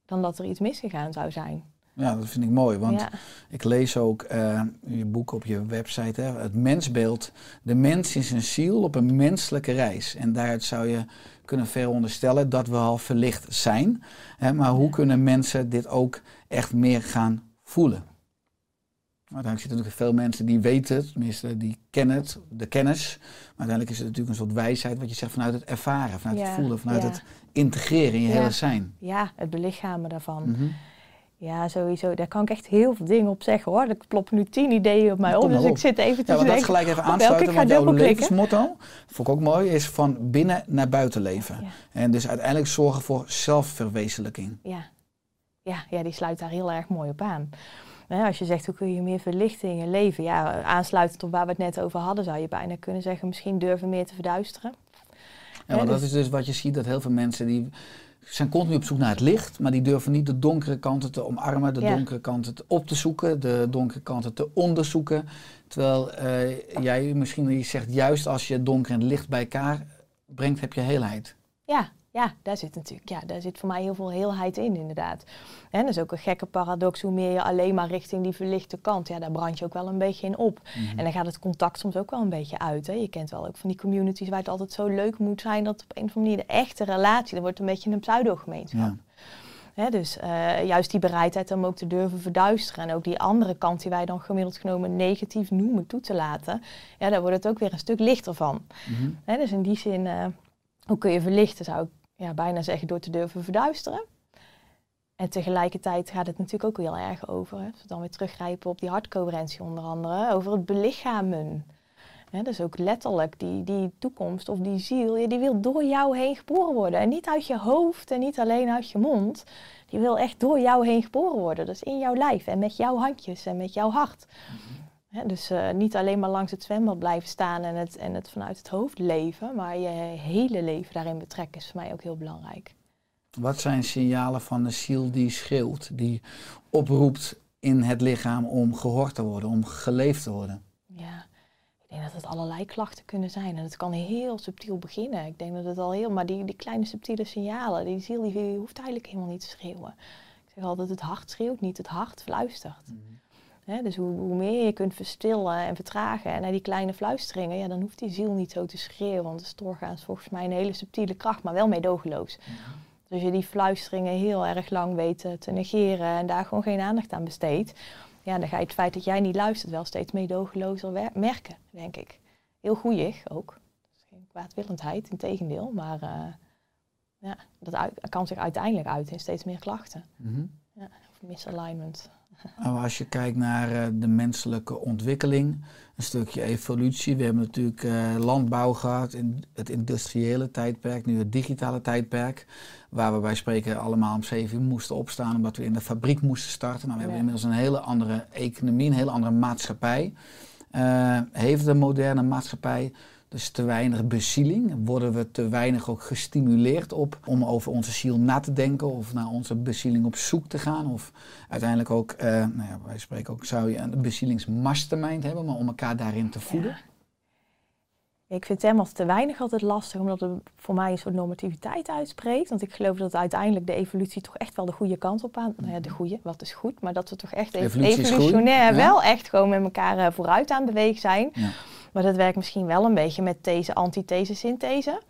dan dat er iets misgegaan zou zijn. Ja, dat vind ik mooi, want Ja. ik lees ook eh, je boek op je website, hè, het mensbeeld. De mens is een ziel op een menselijke reis. En daaruit zou je kunnen veronderstellen dat we al verlicht zijn. Hè, maar hoe kunnen mensen dit ook echt meer gaan voelen? Maar uiteindelijk zitten natuurlijk veel mensen die weten het, tenminste die kennen het, de kennis. Maar uiteindelijk is het natuurlijk een soort wijsheid wat je zegt vanuit het ervaren, vanuit Ja, het voelen, vanuit ja. het integreren in je hele zijn. Ja, het belichamen daarvan. Mhm. Ja, sowieso. Daar kan ik echt heel veel dingen op zeggen hoor. Er ploppen nu tien ideeën op mij op. Dus op. ik zit even te Ja, maar dat gelijk even aansluiten, want jouw levensmotto, vond ik ook mooi, is van binnen naar buiten leven. Ja. En dus uiteindelijk zorgen voor zelfverwezenlijking. Ja. Ja, ja, die sluit daar heel erg mooi op aan. Nou als je zegt hoe kun je meer verlichten in je leven, ja, aansluitend op waar we het net over hadden, zou je bijna kunnen zeggen, misschien durven meer te verduisteren. Ja, want dus- dat is dus wat je ziet, dat heel veel mensen die zijn continu op zoek naar het licht, maar die durven niet de donkere kanten te omarmen, de Ja. donkere kanten te op te zoeken, de donkere kanten te onderzoeken. Terwijl eh, jij misschien zegt, juist als je donker en licht bij elkaar brengt, heb je heelheid. Ja, ja, daar zit natuurlijk, ja, daar zit voor mij heel veel heelheid in, inderdaad. En dat is ook een gekke paradox, hoe meer je alleen maar richting die verlichte kant, ja, daar brand je ook wel een beetje in op. En dan gaat het contact soms ook wel een beetje uit. Hè. Je kent wel ook van die communities waar het altijd zo leuk moet zijn, dat op een of andere manier de echte relatie, dat wordt een beetje een pseudo-gemeenschap. Ja. Hè, dus eh, juist die bereidheid om ook te durven verduisteren en ook die andere kant die wij dan gemiddeld genomen negatief noemen toe te laten, ja, daar wordt het ook weer een stuk lichter van. Mhm. Hè, dus in die zin, eh, hoe kun je verlichten, zou ik ja, bijna zeggen door te durven verduisteren. En tegelijkertijd gaat het natuurlijk ook heel erg over, hè, als we dan weer teruggrijpen op die hartcoherentie onder andere, over het belichamen. Hè, dus ook letterlijk die, die toekomst of die ziel, die wil door jou heen geboren worden. En niet uit je hoofd en niet alleen uit je mond. Die wil echt door jou heen geboren worden. Dus in jouw lijf en met jouw handjes en met jouw hart. Hè, dus eh, niet alleen maar langs het zwembad blijven staan en het, en het vanuit het hoofd leven, maar je hele leven daarin betrekken is voor mij ook heel belangrijk. Wat zijn signalen van de ziel die schreeuwt, die oproept in het lichaam om gehoord te worden, om geleefd te worden? Ja, ik denk dat het allerlei klachten kunnen zijn. En het kan heel subtiel beginnen. Ik denk dat het al heel, maar die, die kleine subtiele signalen, die ziel die, die hoeft eigenlijk helemaal niet te schreeuwen. Ik zeg altijd, het hart schreeuwt niet, het hart fluistert. Hè, dus hoe, hoe meer je kunt verstillen en vertragen en naar die kleine fluisteringen, ja, dan hoeft die ziel niet zo te schreeuwen. Want het is doorgaans volgens mij een hele subtiele kracht, maar wel meedogenloos. Dus als je die fluisteringen heel erg lang weet eh, te negeren en daar gewoon geen aandacht aan besteedt, ja, dan ga je het feit dat jij niet luistert wel steeds meedogenlozer merken, denk ik. Heel goeig ook. Dat geen kwaadwillendheid, in tegendeel. Maar eh, ja, dat kan zich uiteindelijk uit in steeds meer klachten. Mhm. Of misalignment. Nou, als je kijkt naar eh, de menselijke ontwikkeling, een stukje evolutie. We hebben natuurlijk eh, landbouw gehad, in het industriële tijdperk, nu het digitale tijdperk. Waar we bij spreken allemaal om zeven uur moesten opstaan omdat we in de fabriek moesten starten. Nou, we hebben inmiddels een hele andere economie, een hele andere maatschappij. Eh, heeft de moderne maatschappij dus te weinig bezieling? Worden we te weinig ook gestimuleerd op om over onze ziel na te denken of naar onze bezieling op zoek te gaan? Of uiteindelijk ook, eh, nou ja, wij spreken ook, zou je een bezielingsmastermind hebben, maar om elkaar daarin te voeden? Ik vind het helemaal te weinig altijd lastig, omdat het voor mij een soort normativiteit uitspreekt. Want ik geloof dat uiteindelijk de evolutie toch echt wel de goede kant op aan... Nou ja, de goede, wat is goed, maar dat we toch echt evolutionair wel echt gewoon met elkaar eh, vooruit aan bewegen zijn. Ja. Maar dat werkt misschien wel een beetje met these, antithese, synthese.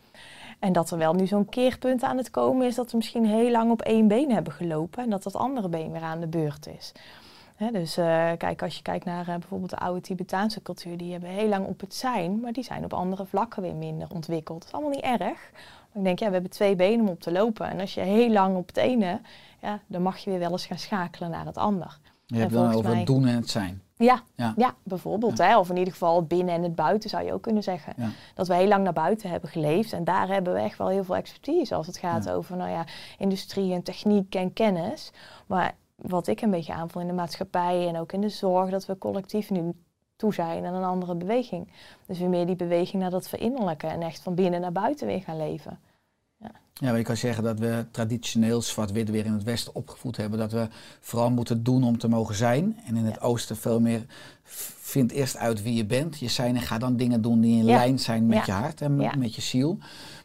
En dat er wel nu zo'n keerpunt aan het komen is dat we misschien heel lang op één been hebben gelopen en dat dat andere been weer aan de beurt is. Dus eh, kijk, als je kijkt naar eh, bijvoorbeeld de oude Tibetaanse cultuur, die hebben heel lang op het zijn, maar die zijn op andere vlakken weer minder ontwikkeld. Dat is allemaal niet erg. Maar ik denk, ja, we hebben twee benen om op te lopen. En als je heel lang op het ene, ja, dan mag je weer wel eens gaan schakelen naar het ander. Je hebt dan over mij- het doen en het zijn. Ja, Ja. ja. bijvoorbeeld. Hè? Of in ieder geval het binnen en het buiten zou je ook kunnen zeggen. Ja. Dat we heel lang naar buiten hebben geleefd. En daar hebben we echt wel heel veel expertise als het gaat over nou ja, industrie en techniek en kennis. Maar wat ik een beetje aanvoel in de maatschappij en ook in de zorg, dat we collectief nu toe zijn aan een andere beweging. Dus weer meer die beweging naar dat verinnerlijken en echt van binnen naar buiten weer gaan leven. Ja, maar je kan zeggen dat we traditioneel zwart-wit weer in het Westen opgevoed hebben. Dat we vooral moeten doen om te mogen zijn. En in het Ja. Oosten veel meer vind eerst uit wie je bent. Je zijn en ga dan dingen doen die in Ja. lijn zijn met Ja. je hart en met, Ja. met je ziel.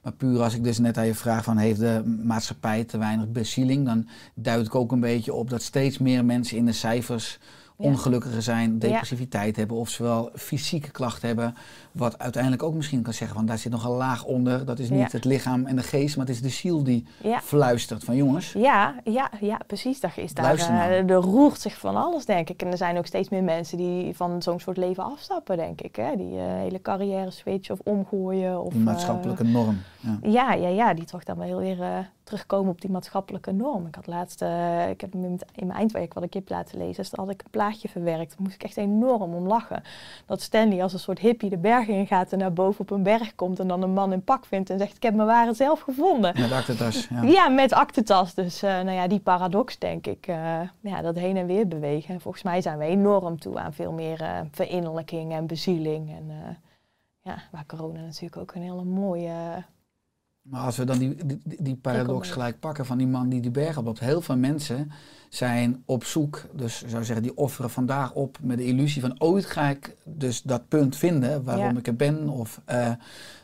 Maar puur als ik dus net aan je vraag van heeft de maatschappij te weinig bezieling. Dan duid ik ook een beetje op dat steeds meer mensen in de cijfers Ja. ongelukkiger zijn, depressiviteit hebben of zowel fysieke klachten hebben. Wat uiteindelijk ook misschien kan zeggen van daar zit nog een laag onder. Dat is niet Ja. het lichaam en de geest, maar het is de ziel die Ja. fluistert van jongens. Ja, ja, ja precies. Daar is daar, Luister nou. eh, er roert zich van alles, denk ik. En er zijn ook steeds meer mensen die van zo'n soort leven afstappen, denk ik. Hè? Die eh, hele carrière switchen of omgooien. Of, Die maatschappelijke norm. Ja. eh, ja, ja, ja, die toch dan wel heel weer eh, terugkomen op die maatschappelijke norm. Ik had laatst, eh, ik heb in mijn- in mijn eindwerk wat ik heb laten lezen, dus daar had ik een plaatje verwerkt. Daar moest ik echt enorm om lachen. Dat Stanley als een soort hippie de bergen in gaat en naar boven op een berg komt en dan een man in pak vindt en zegt ik heb mijn ware zelf gevonden. Met actetas. Ja. Ja, met aktentas. Dus eh, nou ja, die paradox denk ik. eh, ja, dat heen en weer bewegen. En volgens mij zijn we enorm toe aan veel meer eh, verinnerlijking en bezieling. En ja, waar corona natuurlijk ook een hele mooie... Maar als we dan die, die, die paradox gelijk pakken van die man die die berg oploopt. Heel veel mensen zijn op zoek, dus ik zou zeggen, die offeren vandaag op met de illusie van ooit ga ik dus dat punt vinden waarom Ja. ik er ben. Of eh,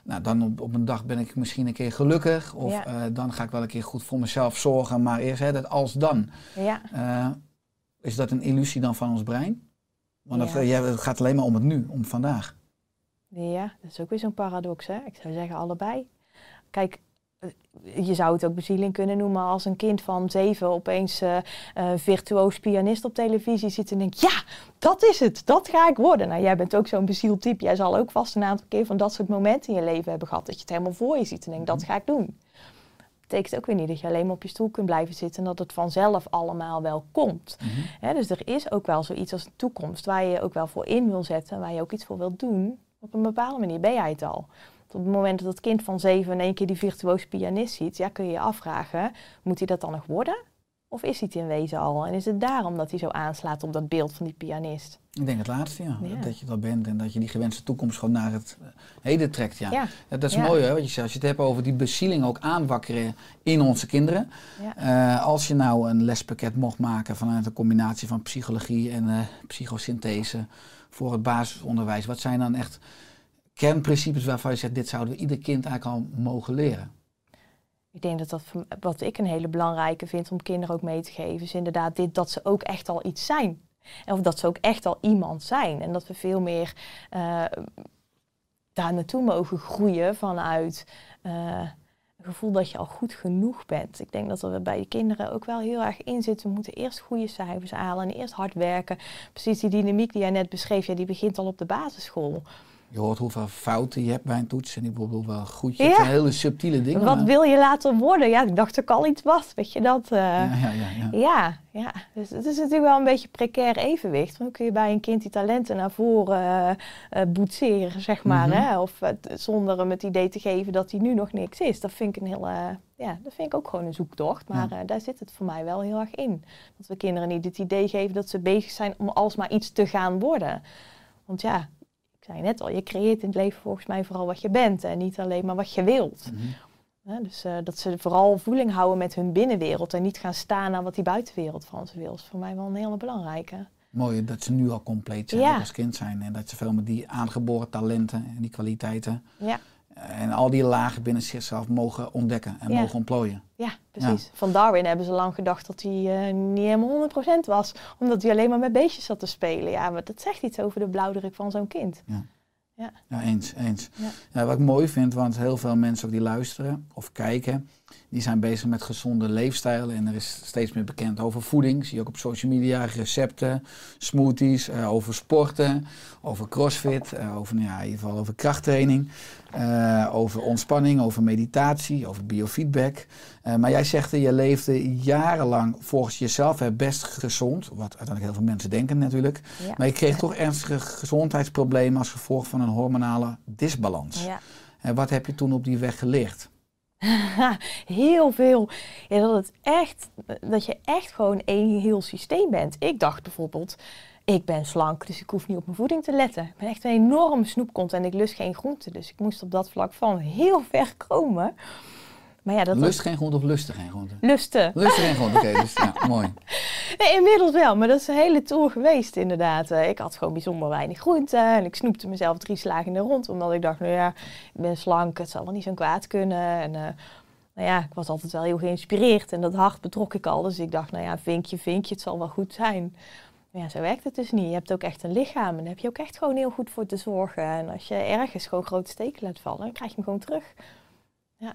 nou, dan op, op een dag ben ik misschien een keer gelukkig. Of Ja. eh, dan ga ik wel een keer goed voor mezelf zorgen. Maar eerst hè, dat als dan. Ja, Eh, is dat een illusie dan van ons brein? Want dat, het gaat alleen maar om het nu, om vandaag. ja, dat is ook weer zo'n paradox. Hè? Ik zou zeggen allebei. Kijk, eh, je zou het ook bezieling kunnen noemen als een kind van zeven opeens eh, virtuoos pianist op televisie ziet en denkt, ja, dat is het, dat ga ik worden. Nou, jij bent ook zo'n bezield type. Jij zal ook vast een aantal keer van dat soort momenten in je leven hebben gehad, dat je het helemaal voor je ziet en denkt, dat ga ik doen. Betekent ook weer niet dat je alleen maar op je stoel kunt blijven zitten en dat het vanzelf allemaal wel komt. Hè, dus er is ook wel zoiets als een toekomst waar je je ook wel voor in wil zetten, waar je ook iets voor wilt doen. Op een bepaalde manier ben jij het al. Op het moment dat het kind van zeven in één keer die virtuoze pianist ziet, ja, kun je je afvragen, moet hij dat dan nog worden? Of is hij het in wezen al? En is het daarom dat hij zo aanslaat op dat beeld van die pianist? Ik denk het laatste, ja. Ja. Dat je dat bent en dat je die gewenste toekomst gewoon naar het eh, heden trekt. Ja. Ja. Dat is Ja. mooi, hè, wat je zegt. Als je het hebt over die bezieling ook aanwakkeren in onze kinderen. Eh, als je nou een lespakket mocht maken vanuit een combinatie van psychologie en eh, psychosynthese voor het basisonderwijs, wat zijn dan echt kernprincipes waarvan je zegt, dit zouden we ieder kind eigenlijk al mogen leren? Ik denk dat dat wat ik een hele belangrijke vind om kinderen ook mee te geven, is inderdaad dit dat ze ook echt al iets zijn. Of dat ze ook echt al iemand zijn. En dat we veel meer eh, daar naartoe mogen groeien vanuit eh, een gevoel dat je al goed genoeg bent. Ik denk dat er bij de kinderen ook wel heel erg in zit. We moeten eerst goede cijfers halen en eerst hard werken. Precies die dynamiek die jij net beschreef, ja, die begint al op de basisschool. Je hoort hoeveel fouten je hebt bij een toets en ik bedoel wel goed. Je Ja. hebt hele subtiele dingen. Wat maar- wil je later worden? Ja, ik dacht ook al iets was, weet je dat? eh. ja, ja, ja, ja. Ja, ja, dus het is natuurlijk wel een beetje precair evenwicht. Want hoe kun je bij een kind die talenten naar voren eh eh, boetseren, zeg maar. Mhm. hè? Of zonder hem het idee te geven dat hij nu nog niks is. Dat vind ik een heel, eh, ja, dat vind ik ook gewoon een zoektocht. Maar Ja. daar zit het voor mij wel heel erg in. Dat we kinderen niet het idee geven dat ze bezig zijn om alsmaar iets te gaan worden. Want ja, ik zei net al, je creëert in het leven volgens mij vooral wat je bent. En niet alleen maar wat je wilt. Mhm. Dus eh, dat ze vooral voeling houden met hun binnenwereld en niet gaan staan aan wat die buitenwereld van ze wil. is voor mij wel een hele belangrijke. Mooi dat ze nu al compleet zijn, Ja. als kind zijn. En dat ze veel met die aangeboren talenten en die kwaliteiten Ja, en al die lagen binnen zichzelf mogen ontdekken en mogen ontplooien. Ja precies. Van Darwin hebben ze lang gedacht dat hij eh, niet helemaal 100% was, omdat hij alleen maar met beestjes zat te spelen. Ja, maar dat zegt iets over de blauwdruk van zo'n kind. Ja, eens, eens. Ja. Ja, wat ik mooi vind, want heel veel mensen ook die luisteren of kijken, Die zijn bezig met gezonde leefstijl en er is steeds meer bekend over voeding. Zie je ook op social media recepten, smoothies, eh, over sporten, over crossfit, eh, over, nou ja, in ieder geval over krachttraining, eh, over ontspanning, over meditatie, over biofeedback. Maar jij zegt, eh, je leefde jarenlang volgens jezelf hè, best gezond, wat uiteindelijk heel veel mensen denken natuurlijk. Ja. Maar je kreeg toch ernstige gezondheidsproblemen als gevolg van een hormonale disbalans. Ja. En wat heb je toen op die weg geleerd? *laughs* heel veel. Dat, het echt, dat je echt gewoon één heel systeem bent. Ik dacht bijvoorbeeld, ik ben slank, dus ik hoef niet op mijn voeding te letten. Ik ben echt een enorme snoepkont en ik lust geen groente. Dus ik moest op dat vlak van heel ver komen. Maar ja, dat Lust geen groente of lusten geen groente? lusten. Lust geen groente, oké, dus ja, *laughs* mooi. Nee, inmiddels wel, maar dat is een hele tour geweest inderdaad. Eh, Ik had gewoon bijzonder weinig groente en ik snoepte mezelf drie slagen in de rond. Omdat ik dacht, nou ja, ik ben slank, het zal wel niet zo kwaad kunnen. En eh, nou ja, ik was altijd wel heel geïnspireerd en dat hart betrok ik al. Dus ik dacht, nou ja, vinkje, vinkje, het zal wel goed zijn. Maar ja, zo werkt het dus niet. Je hebt ook echt een lichaam en daar heb je ook echt gewoon heel goed voor te zorgen. En als je ergens gewoon grote steken laat vallen, dan krijg je hem gewoon terug. Ja.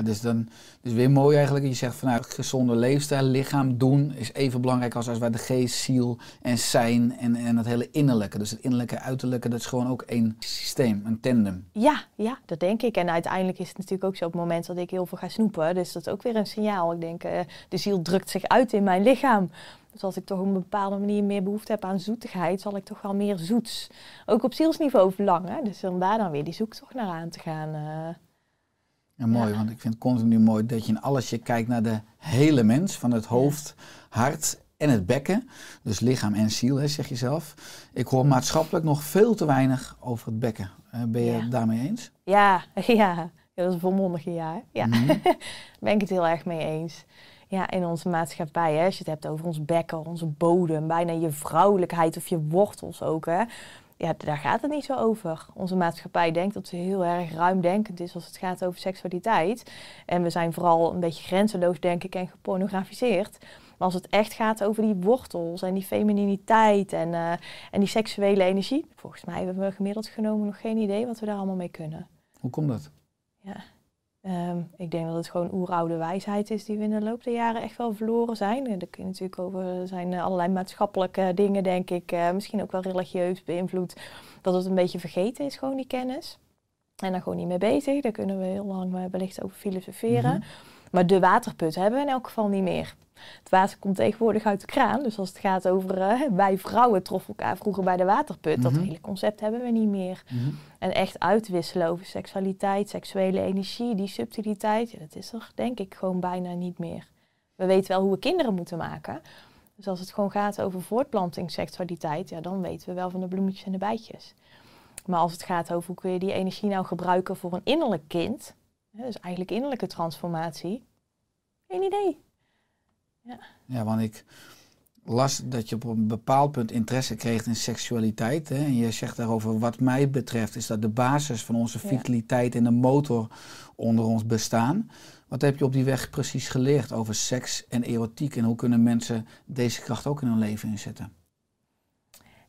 Dus dan dus weer mooi eigenlijk. Je zegt vanuit gezonde leefstijl, lichaam doen is even belangrijk als, als wij de geest, ziel en zijn en, en het hele innerlijke. Dus het innerlijke, uiterlijke, dat is gewoon ook één systeem, een tandem. Ja, ja, dat denk ik. En uiteindelijk is het natuurlijk ook zo op het moment dat ik heel veel ga snoepen. Dus dat is ook weer een signaal. Ik denk, eh, de ziel drukt zich uit in mijn lichaam. Dus als ik toch op een bepaalde manier meer behoefte heb aan zoetigheid, zal ik toch wel meer zoets. Ook op zielsniveau verlangen. Dus om daar dan weer die zoektocht naar aan te gaan. eh. En mooi, Ja. want ik vind het continu mooi dat je in alles je kijkt naar de hele mens, van het hoofd, hart en het bekken. Dus lichaam en ziel, hè, zeg je zelf. Ik hoor maatschappelijk nog veel te weinig over het bekken. Eh, ben je Ja. het daarmee eens? Ja, ja, *laughs* ja, dat is een volmondige ja. hè? Ja, daar *laughs* ben ik het heel erg mee eens. Ja, in onze maatschappij, hè, als je het hebt over ons bekken, onze bodem, bijna je vrouwelijkheid of je wortels ook. Hè. Ja, daar gaat het niet zo over. Onze maatschappij denkt dat ze heel erg ruimdenkend is als het gaat over seksualiteit. En we zijn vooral een beetje grenzeloos, denk ik, en gepornografiseerd. Maar als het echt gaat over die wortels en die femininiteit en, eh, en die seksuele energie, volgens mij hebben we gemiddeld genomen nog geen idee wat we daar allemaal mee kunnen. Hoe komt dat? Ehm, ik denk dat het gewoon oeroude wijsheid is die we in de loop der jaren echt wel verloren zijn. En daar kun je natuurlijk over, er zijn eh, allerlei maatschappelijke dingen, denk ik, eh, misschien ook wel religieus beïnvloed, dat het een beetje vergeten is, gewoon die kennis. En daar gewoon niet mee bezig. Daar kunnen we heel lang eh, wellicht over filosoferen. Mhm. Maar de waterput hebben we in elk geval niet meer. Het water komt tegenwoordig uit de kraan. Dus als het gaat over eh, *laughs* wij vrouwen troffen elkaar vroeger bij de waterput. Dat Mhm. hele concept hebben we niet meer. Mhm. En echt uitwisselen over seksualiteit, seksuele energie, die subtiliteit, ja, dat is er denk ik gewoon bijna niet meer. We weten wel hoe we kinderen moeten maken. Dus als het gewoon gaat over voortplanting, seksualiteit, ja, dan weten we wel van de bloemetjes en de bijtjes. Maar als het gaat over hoe kun je die energie nou gebruiken voor een innerlijk kind, dus eigenlijk innerlijke transformatie, geen idee. Ja, want ik las dat je op een bepaald punt interesse kreeg in seksualiteit. Hè? En je zegt daarover, wat mij betreft, is dat de basis van onze Ja. vitaliteit en de motor onder ons bestaan. Wat heb je op die weg precies geleerd over seks en erotiek? En hoe kunnen mensen deze kracht ook in hun leven inzetten?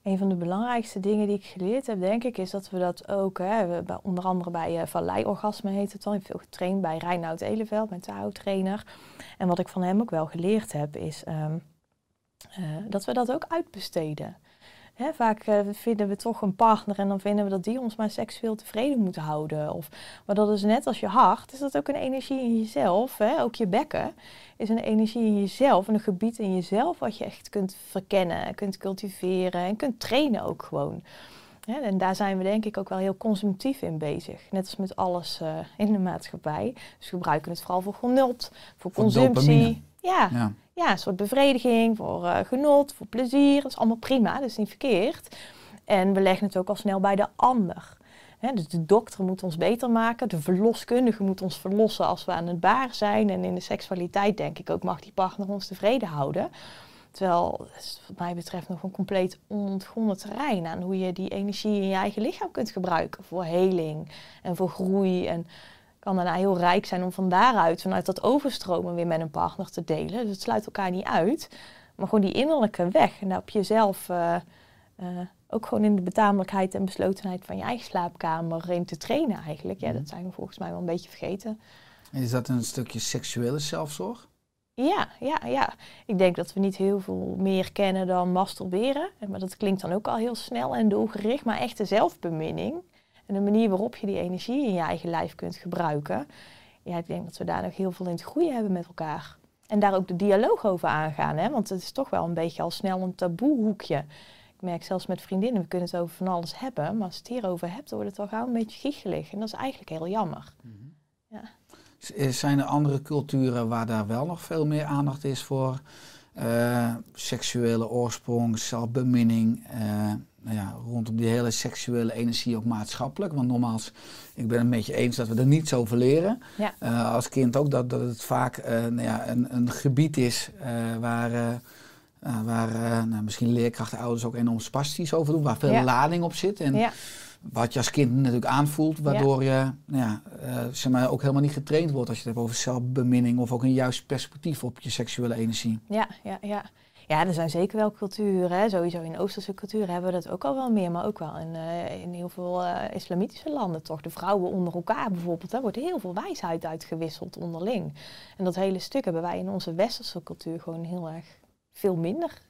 Een van de belangrijkste dingen die ik geleerd heb, denk ik, is dat we dat ook, hè, we, onder andere bij uh, Vallei-orgasme heet het dan. Ik heb veel getraind bij Reinoud Eleveld, mijn Tao-trainer. En wat ik van hem ook wel geleerd heb, is ehm, eh, dat we dat ook uitbesteden. Vaak eh, vinden we toch een partner en dan vinden we dat die ons maar seksueel tevreden moeten houden. Of, maar dat is net als je hart, is dat ook een energie in jezelf. Hè? Ook je bekken is een energie in jezelf, en een gebied in jezelf wat je echt kunt verkennen, kunt cultiveren en kunt trainen ook gewoon. Ja, en daar zijn we denk ik ook wel heel consumptief in bezig. Net als met alles eh, in de maatschappij. Dus we gebruiken het vooral voor genot, voor, Voor consumptie. Ja, Ja. ja, een soort bevrediging, voor eh, genot, voor plezier. Dat is allemaal prima, dat is niet verkeerd. En we leggen het ook al snel bij de ander. Dus de dokter moet ons beter maken, de verloskundige moet ons verlossen als we aan het baren zijn. En in de seksualiteit denk ik ook mag die partner ons tevreden houden. Terwijl het wat mij betreft nog een compleet onontgonnen terrein aan hoe je die energie in je eigen lichaam kunt gebruiken voor heling en voor groei. En kan daarna heel rijk zijn om van daaruit, vanuit dat overstromen weer met een partner te delen. Dus het sluit elkaar niet uit. Maar gewoon die innerlijke weg en daar op jezelf eh, eh, ook gewoon in de betamelijkheid en beslotenheid van je eigen slaapkamer in te trainen eigenlijk. Ja, dat zijn we volgens mij wel een beetje vergeten. En is dat een stukje seksuele zelfzorg? Ja, ja, ja. Ik denk dat we niet heel veel meer kennen dan masturberen. Maar dat klinkt dan ook al heel snel en doelgericht. Maar echte zelfbeminning en de manier waarop je die energie in je eigen lijf kunt gebruiken. Ja, ik denk dat we daar nog heel veel in te groeien hebben met elkaar. En daar ook de dialoog over aangaan. Hè? Want het is toch wel een beetje al snel een taboehoekje. Ik merk zelfs met vriendinnen, we kunnen het over van alles hebben. Maar als je het hierover hebt, dan wordt het al gauw een beetje giechelig. En dat is eigenlijk heel jammer. Ja. Z- Zijn er andere culturen waar daar wel nog veel meer aandacht is voor eh, seksuele oorsprong, zelfbeminning? eh, nou ja, rondom die hele seksuele energie ook maatschappelijk. Want nogmaals, ik ben het met je eens dat we er niets over leren. Ja. Eh, als kind ook dat, dat het vaak eh, nou ja, een, een gebied is eh, waar, eh, eh, waar eh, nou, misschien leerkrachten, ouders ook enorm spastisch over doen. Waar veel Ja. lading op zit. En ja. Wat je als kind natuurlijk aanvoelt, waardoor je nou ja, eh, zeg maar, ook helemaal niet getraind wordt als je het hebt over zelfbeminning of ook een juist perspectief op je seksuele energie. Ja, ja, ja. Ja, er zijn zeker wel culturen. Hè. Sowieso in Oosterse culturen hebben we dat ook al wel meer. Maar ook wel in, eh, in heel veel eh, islamitische landen toch. De vrouwen onder elkaar bijvoorbeeld. Daar wordt heel veel wijsheid uitgewisseld onderling. En dat hele stuk hebben wij in onze westerse cultuur gewoon heel erg veel minder.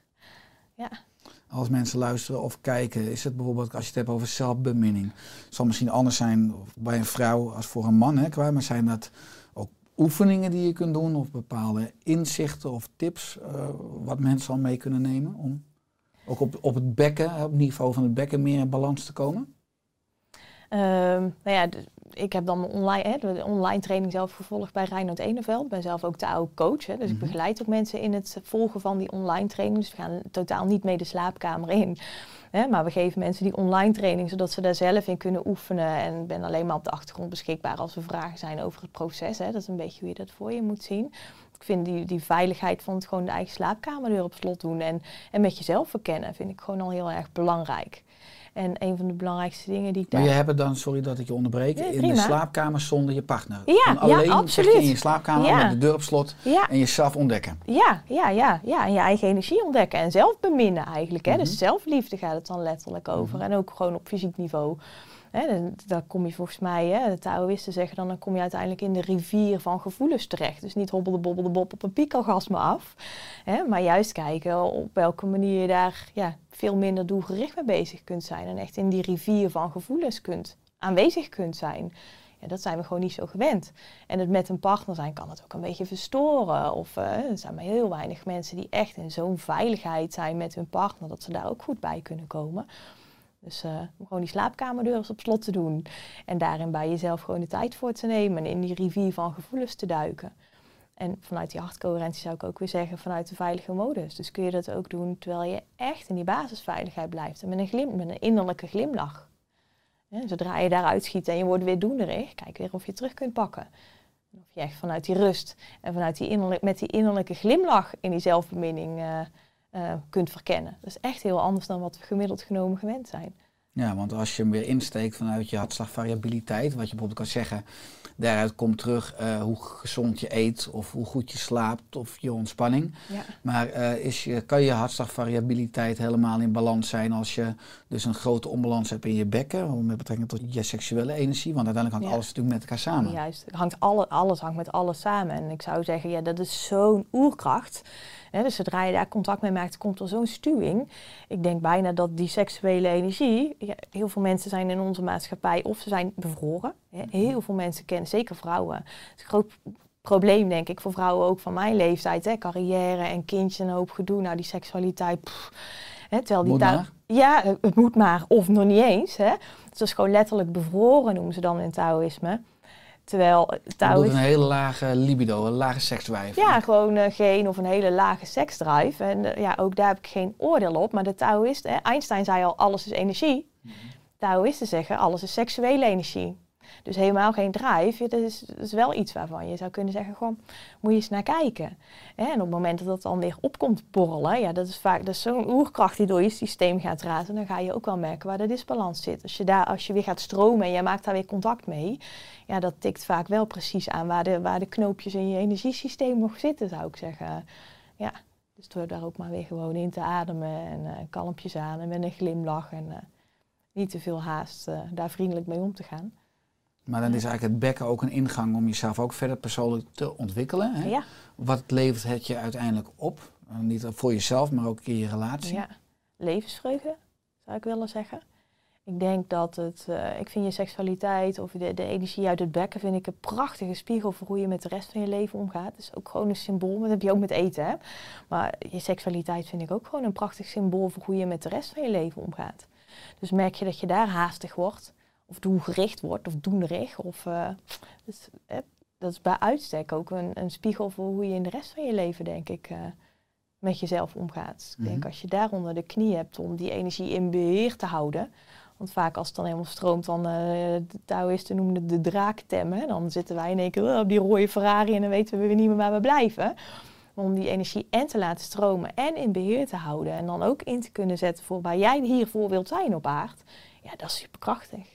Ja, Als mensen luisteren of kijken, is het bijvoorbeeld als je het hebt over zelfbeminning. Zal misschien anders zijn bij een vrouw als voor een man, hè, maar zijn dat ook oefeningen die je kunt doen of bepaalde inzichten of tips eh, wat mensen al mee kunnen nemen om ook op, op het bekken, op het niveau van het bekken meer in balans te komen? Ehm, nou ja, ik heb dan mijn online, hè, de online training zelf gevolgd bij Reinhard Eneveld. Ik ben zelf ook Tao coach. Hè, dus ik Mhm. begeleid ook mensen in het volgen van die online training. Dus we gaan totaal niet mee de slaapkamer in. Hè, maar we geven mensen die online training, zodat ze daar zelf in kunnen oefenen. En ik ben alleen maar op de achtergrond beschikbaar als er vragen zijn over het proces. Hè. Dat is een beetje hoe je dat voor je moet zien. Ik vind die, die veiligheid van het gewoon de eigen slaapkamerdeur op slot doen en, en met jezelf verkennen, vind ik gewoon al heel erg belangrijk. En een van de belangrijkste dingen die ik daar... Maar je hebt dan, sorry dat ik je onderbreek, in de slaapkamer zonder je partner. Ja, Gewoon ja, alleen zeg je absoluut. in je slaapkamer Ja. met de deur op slot Ja, en jezelf ontdekken. Ja, ja, ja, ja. En je eigen energie ontdekken en zelf beminnen eigenlijk. Hè? Mhm. Dus zelfliefde gaat het dan letterlijk over. En ook gewoon op fysiek niveau. Hè, dan, kom je volgens mij, hè, de Taoïsten zeggen dan, dan kom je uiteindelijk in de rivier van gevoelens terecht. Dus niet hobbelde bobbelde bob op een piekorgasme af. Hè, maar juist kijken op welke manier je daar ja, veel minder doelgericht mee bezig kunt zijn. En echt in die rivier van gevoelens kunt, aanwezig kunt zijn. Ja, dat zijn we gewoon niet zo gewend. En het met een partner zijn kan het ook een beetje verstoren. Of eh, er zijn maar heel weinig mensen die echt in zo'n veiligheid zijn met hun partner, dat ze daar ook goed bij kunnen komen. Dus eh, om gewoon die slaapkamerdeur eens op slot te doen. En daarin bij jezelf gewoon de tijd voor te nemen en in die rivier van gevoelens te duiken. En vanuit die hartcoherentie zou ik ook weer zeggen, vanuit de veilige modus. Dus kun je dat ook doen terwijl je echt in die basisveiligheid blijft. En met een, glim, met een innerlijke glimlach. Zodra je daaruit schiet en je wordt weer doenerig, kijk weer of je terug kunt pakken. En Of je echt vanuit die rust en vanuit die innerlijk, met die innerlijke glimlach in die zelfbeminning eh, eh, kunt verkennen. Dat is echt heel anders dan wat we gemiddeld genomen gewend zijn. Ja, want als je hem weer insteekt vanuit je hartslagvariabiliteit, wat je bijvoorbeeld kan zeggen, daaruit komt terug eh, hoe gezond je eet of hoe goed je slaapt of je ontspanning. Ja. Maar eh, is je, kan je hartslagvariabiliteit helemaal in balans zijn als je dus een grote onbalans hebt in je bekken, met betrekking tot je seksuele energie? Want uiteindelijk hangt Ja. alles natuurlijk met elkaar samen. Juist, hangt alle, alles hangt met alles samen. En ik zou zeggen, ja, dat is zo'n oerkracht. Hè, dus zodra je daar contact mee maakt, komt er zo'n stuwing. Ik denk bijna dat die seksuele energie... Ja, heel veel mensen zijn in onze maatschappij of ze zijn bevroren. Hè. Heel veel mensen kennen, zeker vrouwen. Het is een groot probleem, denk ik, voor vrouwen ook van mijn leeftijd. Hè. Carrière en kindjes en een hoop gedoe. Nou, die seksualiteit... pff, hè, terwijl die. Ja, het het moet maar. Of nog niet eens. Hè. Het is gewoon letterlijk bevroren, noemen ze dan in Taoïsme. Terwijl Taoïsme... een hele lage libido, een lage seksdrive. Ja, gewoon eh, geen of een hele lage seksdrive. En eh, ja, ook daar heb ik geen oordeel op. Maar de Taoïsten, hè, Einstein zei al, alles is energie. Taoïsten zeggen, alles is seksuele energie. Dus helemaal geen drive. Dat, is, is wel iets waarvan je zou kunnen zeggen, gewoon, moet je eens naar kijken. En op het moment dat dat dan weer opkomt borrelen, ja, dat is vaak dat zo'n oerkracht die door je systeem gaat razen. Dan ga je ook wel merken waar de disbalans zit. Als je, daar, als je weer gaat stromen en je maakt daar weer contact mee, ja, dat tikt vaak wel precies aan waar de, waar de knoopjes in je energiesysteem nog zitten, zou ik zeggen. Ja, dus door daar ook maar weer gewoon in te ademen en eh, kalmpjes aan en met een glimlach en eh, niet te veel haast eh, daar vriendelijk mee om te gaan. Maar dan is eigenlijk het bekken ook een ingang om jezelf ook verder persoonlijk te ontwikkelen. Hè? Ja, Wat levert het je uiteindelijk op? Uh, niet voor jezelf, maar ook in je relatie. ja. Levensvreugde, zou ik willen zeggen. Ik denk dat het, eh, ik vind je seksualiteit of de, de energie uit het bekken, vind ik een prachtige spiegel voor hoe je met de rest van je leven omgaat. Het is ook gewoon een symbool, dat heb je ook met eten. Hè? Maar je seksualiteit vind ik ook gewoon een prachtig symbool voor hoe je met de rest van je leven omgaat. Dus merk je dat je daar haastig wordt, of doelgericht wordt, of doenerig. Of, eh, dus, eh, dat is bij uitstek ook een, een spiegel voor hoe je in de rest van je leven, denk ik, eh, met jezelf omgaat. Ik denk Mhm. als je daar onder de knie hebt om die energie in beheer te houden. Want vaak als het dan helemaal stroomt, dan eh de Taoïsten noemen het de draaktem. Hè? Dan zitten wij in één keer op die rode Ferrari en dan weten we weer niet meer waar we blijven. Maar om die energie en te laten stromen en in beheer te houden. En dan ook in te kunnen zetten voor waar jij hiervoor wilt zijn op aard. Ja, dat is superkrachtig.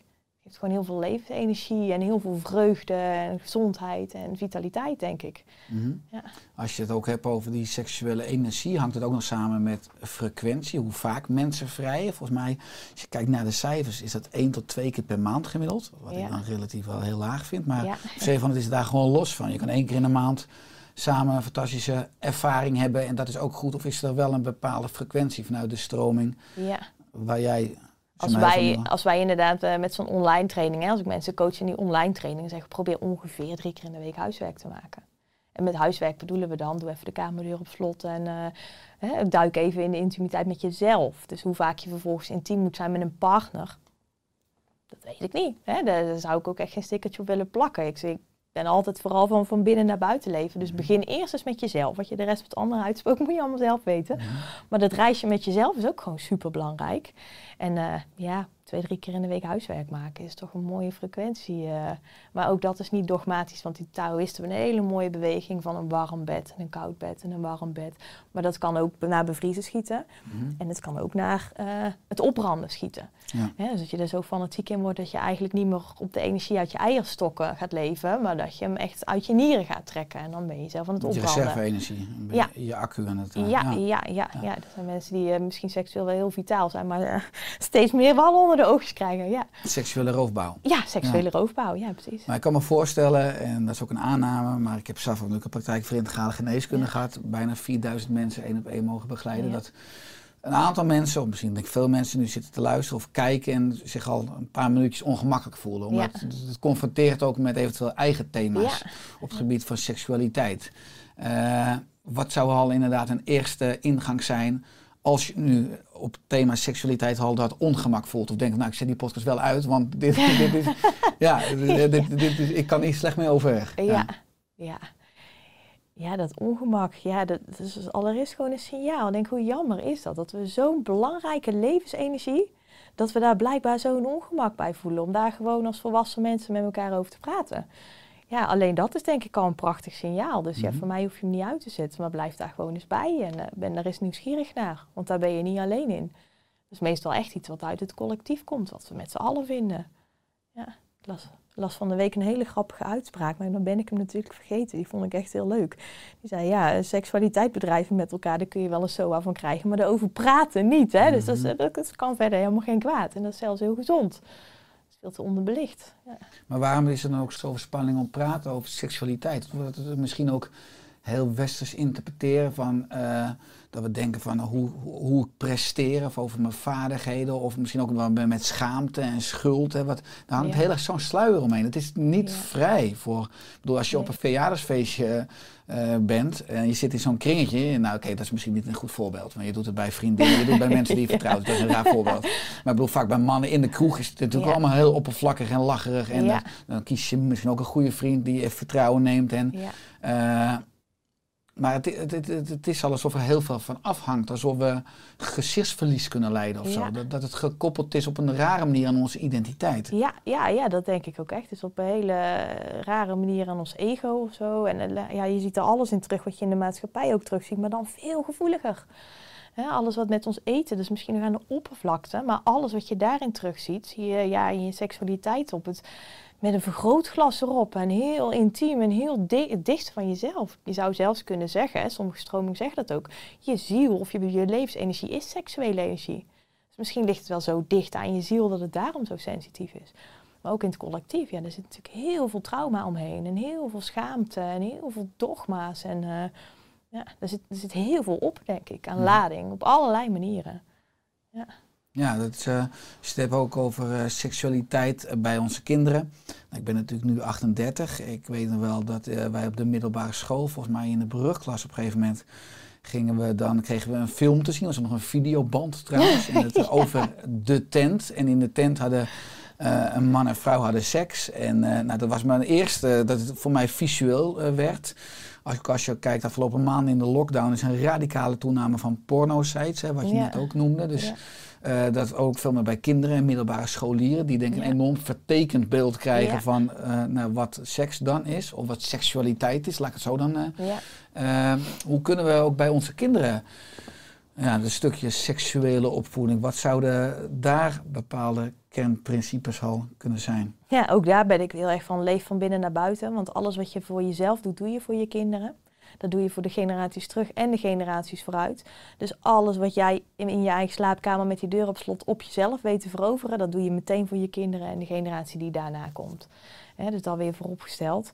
Het geeft gewoon heel veel levensenergie en heel veel vreugde en gezondheid en vitaliteit, denk ik. Mhm. Ja. Als je het ook hebt over die seksuele energie, hangt het ook nog samen met frequentie. Hoe vaak mensen vrijen. Volgens mij, als je kijkt naar de cijfers, is dat één tot twee keer per maand gemiddeld. Wat Ja. ik dan relatief wel heel laag vind. Maar Ja. Stefan, het is daar gewoon los van. Je kan één keer in de maand samen een fantastische ervaring hebben. En dat is ook goed. Of is er wel een bepaalde frequentie vanuit de stroming Ja. waar jij... Als wij, als wij inderdaad eh, met zo'n online training, hè, als ik mensen coach in die online training, zeg ik probeer ongeveer drie keer in de week huiswerk te maken. En met huiswerk bedoelen we dan, doe even de kamerdeur op slot en eh, hè, duik even in de intimiteit met jezelf. Dus hoe vaak je vervolgens intiem moet zijn met een partner, dat weet ik niet. Hè. Daar, daar zou ik ook echt geen stickertje op willen plakken. Ik, zeg, ik ben altijd vooral van, van binnen naar buiten leven. Dus begin eerst eens met jezelf. Wat je de rest met anderen uitspookt, moet je allemaal zelf weten. Maar dat reisje met jezelf is ook gewoon super belangrijk. En eh, ja, twee, drie keer in de week huiswerk maken is toch een mooie frequentie. eh. maar ook dat is niet dogmatisch, want die Taoïsten hebben een hele mooie beweging van een warm bed en een koud bed en een warm bed. Maar dat kan ook naar bevriezen schieten. Mhm. En het kan ook naar eh, het opbranden schieten. Ja. Hè, dus dat je er zo fanatiek in wordt dat je eigenlijk niet meer op de energie uit je eierstokken gaat leven, maar dat je hem echt uit je nieren gaat trekken. En dan ben je zelf aan het Met je opbranden. reserve-energie. Ja. Je accu aan het... eh, Ja, ja, ja, ja, ja. Er zijn mensen die misschien seksueel wel heel vitaal zijn, maar *laughs* steeds meer wallen onder de oogjes krijgen. Ja, Seksuele roofbouw. ja seksuele roofbouw, ja, precies. Maar ik kan me voorstellen, en dat is ook een aanname, maar ik heb zelf ook een praktijk voor integrale geneeskunde gehad. Bijna 4000 mensen één op één mogen begeleiden. Ja. Dat een aantal mensen, of misschien denk ik veel mensen nu zitten te luisteren of kijken en zich al een paar minuutjes ongemakkelijk voelen. Omdat Ja. het, het confronteert ook met eventueel eigen thema's Ja. op het gebied van seksualiteit. Eh, wat zou al inderdaad een eerste ingang zijn als je nu op het thema seksualiteit al dat ongemak voelt? Of denkt, nou ik zet die podcast wel uit, want dit, *laughs* dit is... Ja, dit, dit, dit is- ik kan hier slecht mee overweg. Ja, ja. Ja, dat ongemak, ja, dat, is allereerst gewoon een signaal. Ik denk, hoe jammer is dat? Dat we zo'n belangrijke levensenergie, dat we daar blijkbaar zo'n ongemak bij voelen. Om daar gewoon als volwassen mensen met elkaar over te praten. Ja, alleen dat is denk ik al een prachtig signaal. Dus ja, Mhm. voor mij hoef je hem niet uit te zetten, maar blijf daar gewoon eens bij. En eh, ben daar eens nieuwsgierig naar, want daar ben je niet alleen in. Dat is meestal echt iets wat uit het collectief komt, wat we met z'n allen vinden. Ja, ik las, las van de week een hele grappige uitspraak, maar dan ben ik hem natuurlijk vergeten. Die vond ik echt heel leuk. Die zei, ja, seksualiteit bedrijven met elkaar, daar kun je wel een SOA van krijgen, maar erover praten niet. Hè? Dus dat, Mhm. dat, dat kan verder helemaal geen kwaad. En dat is zelfs heel gezond. Veel te onderbelicht. Ja. Maar waarom is er dan ook zoveel spanning om praten over seksualiteit? Omdat het misschien ook heel westers interpreteren van eh, dat we denken van hoe, hoe, hoe ik presteer of over mijn vaardigheden of misschien ook wel met schaamte en schuld. Hè, wat, daar hangt Ja. heel erg zo'n sluier omheen. Het is niet Ja. vrij voor. Ik bedoel, als je op een verjaardagsfeestje eh, bent en je zit in zo'n kringetje, nou oké, dat is misschien niet een goed voorbeeld, want je doet het bij vriendinnen, je doet het bij mensen die je *laughs* vertrouwt, dat is een raar voorbeeld. Maar ik bedoel, vaak bij mannen in de kroeg is het natuurlijk allemaal heel oppervlakkig en lacherig en dan kies je misschien ook een goede vriend die je even vertrouwen neemt. En, Ja. Maar het, het, het, is alsof er heel veel van afhangt. Alsof we gezichtsverlies kunnen leiden of Ja. zo. Dat, dat het gekoppeld is op een rare manier aan onze identiteit. Ja, ja, ja, dat denk ik ook echt. Dus op een hele rare manier aan ons ego of zo. En eh, ja, je ziet er alles in terug wat je in de maatschappij ook terugziet, maar dan veel gevoeliger. Alles wat met ons eten, dus misschien nog aan de oppervlakte, maar alles wat je daarin terugziet, zie je ja, in je seksualiteit op het, met een vergrootglas erop en heel intiem en heel di- dicht van jezelf. Je zou zelfs kunnen zeggen, hè, sommige stromingen zeggen dat ook, je ziel of je, je levensenergie is seksuele energie. Dus misschien ligt het wel zo dicht aan je ziel dat het daarom zo sensitief is. Maar ook in het collectief, ja, er zit natuurlijk heel veel trauma omheen. En heel veel schaamte en heel veel dogma's. En eh, ja, er zit, er zit heel veel op, denk ik, aan Ja. lading. Op allerlei manieren. Ja, dat is, als je het hebt ook over eh, seksualiteit eh, bij onze kinderen. Nou, ik ben natuurlijk nu 38. Ik weet nog wel dat eh, wij op de middelbare school, volgens mij in de brugklas op een gegeven moment, gingen we dan, kregen we een film te zien. Dat was nog een videoband trouwens. *laughs* En het, over de tent. En in de tent hadden een man en vrouw hadden seks. En nou, dat was mijn eerste, dat het voor mij visueel werd. Als, je- als je kijkt, afgelopen maanden in de lockdown is een radicale toename van porno-sites, hè, wat je Ja. net ook noemde. Dus Ja. Eh, dat ook veel meer bij kinderen en middelbare scholieren, die denk ik Ja. een enorm vertekend beeld krijgen Ja. van eh, nou, wat seks dan is, of wat seksualiteit is, laat ik het zo dan. eh, Ja. eh, hoe kunnen we ook bij onze kinderen, ja, een stukje seksuele opvoeding, wat zouden daar bepaalde kernprincipes al kunnen zijn? Ja, ook daar ben ik heel erg van leef van binnen naar buiten. Want alles wat je voor jezelf doet, doe je voor je kinderen. Dat doe je voor de generaties terug en de generaties vooruit. Dus alles wat jij in, in je eigen slaapkamer met die deur op slot op jezelf weet te veroveren, dat doe je meteen voor je kinderen en de generatie die daarna komt. Dus dat weer vooropgesteld.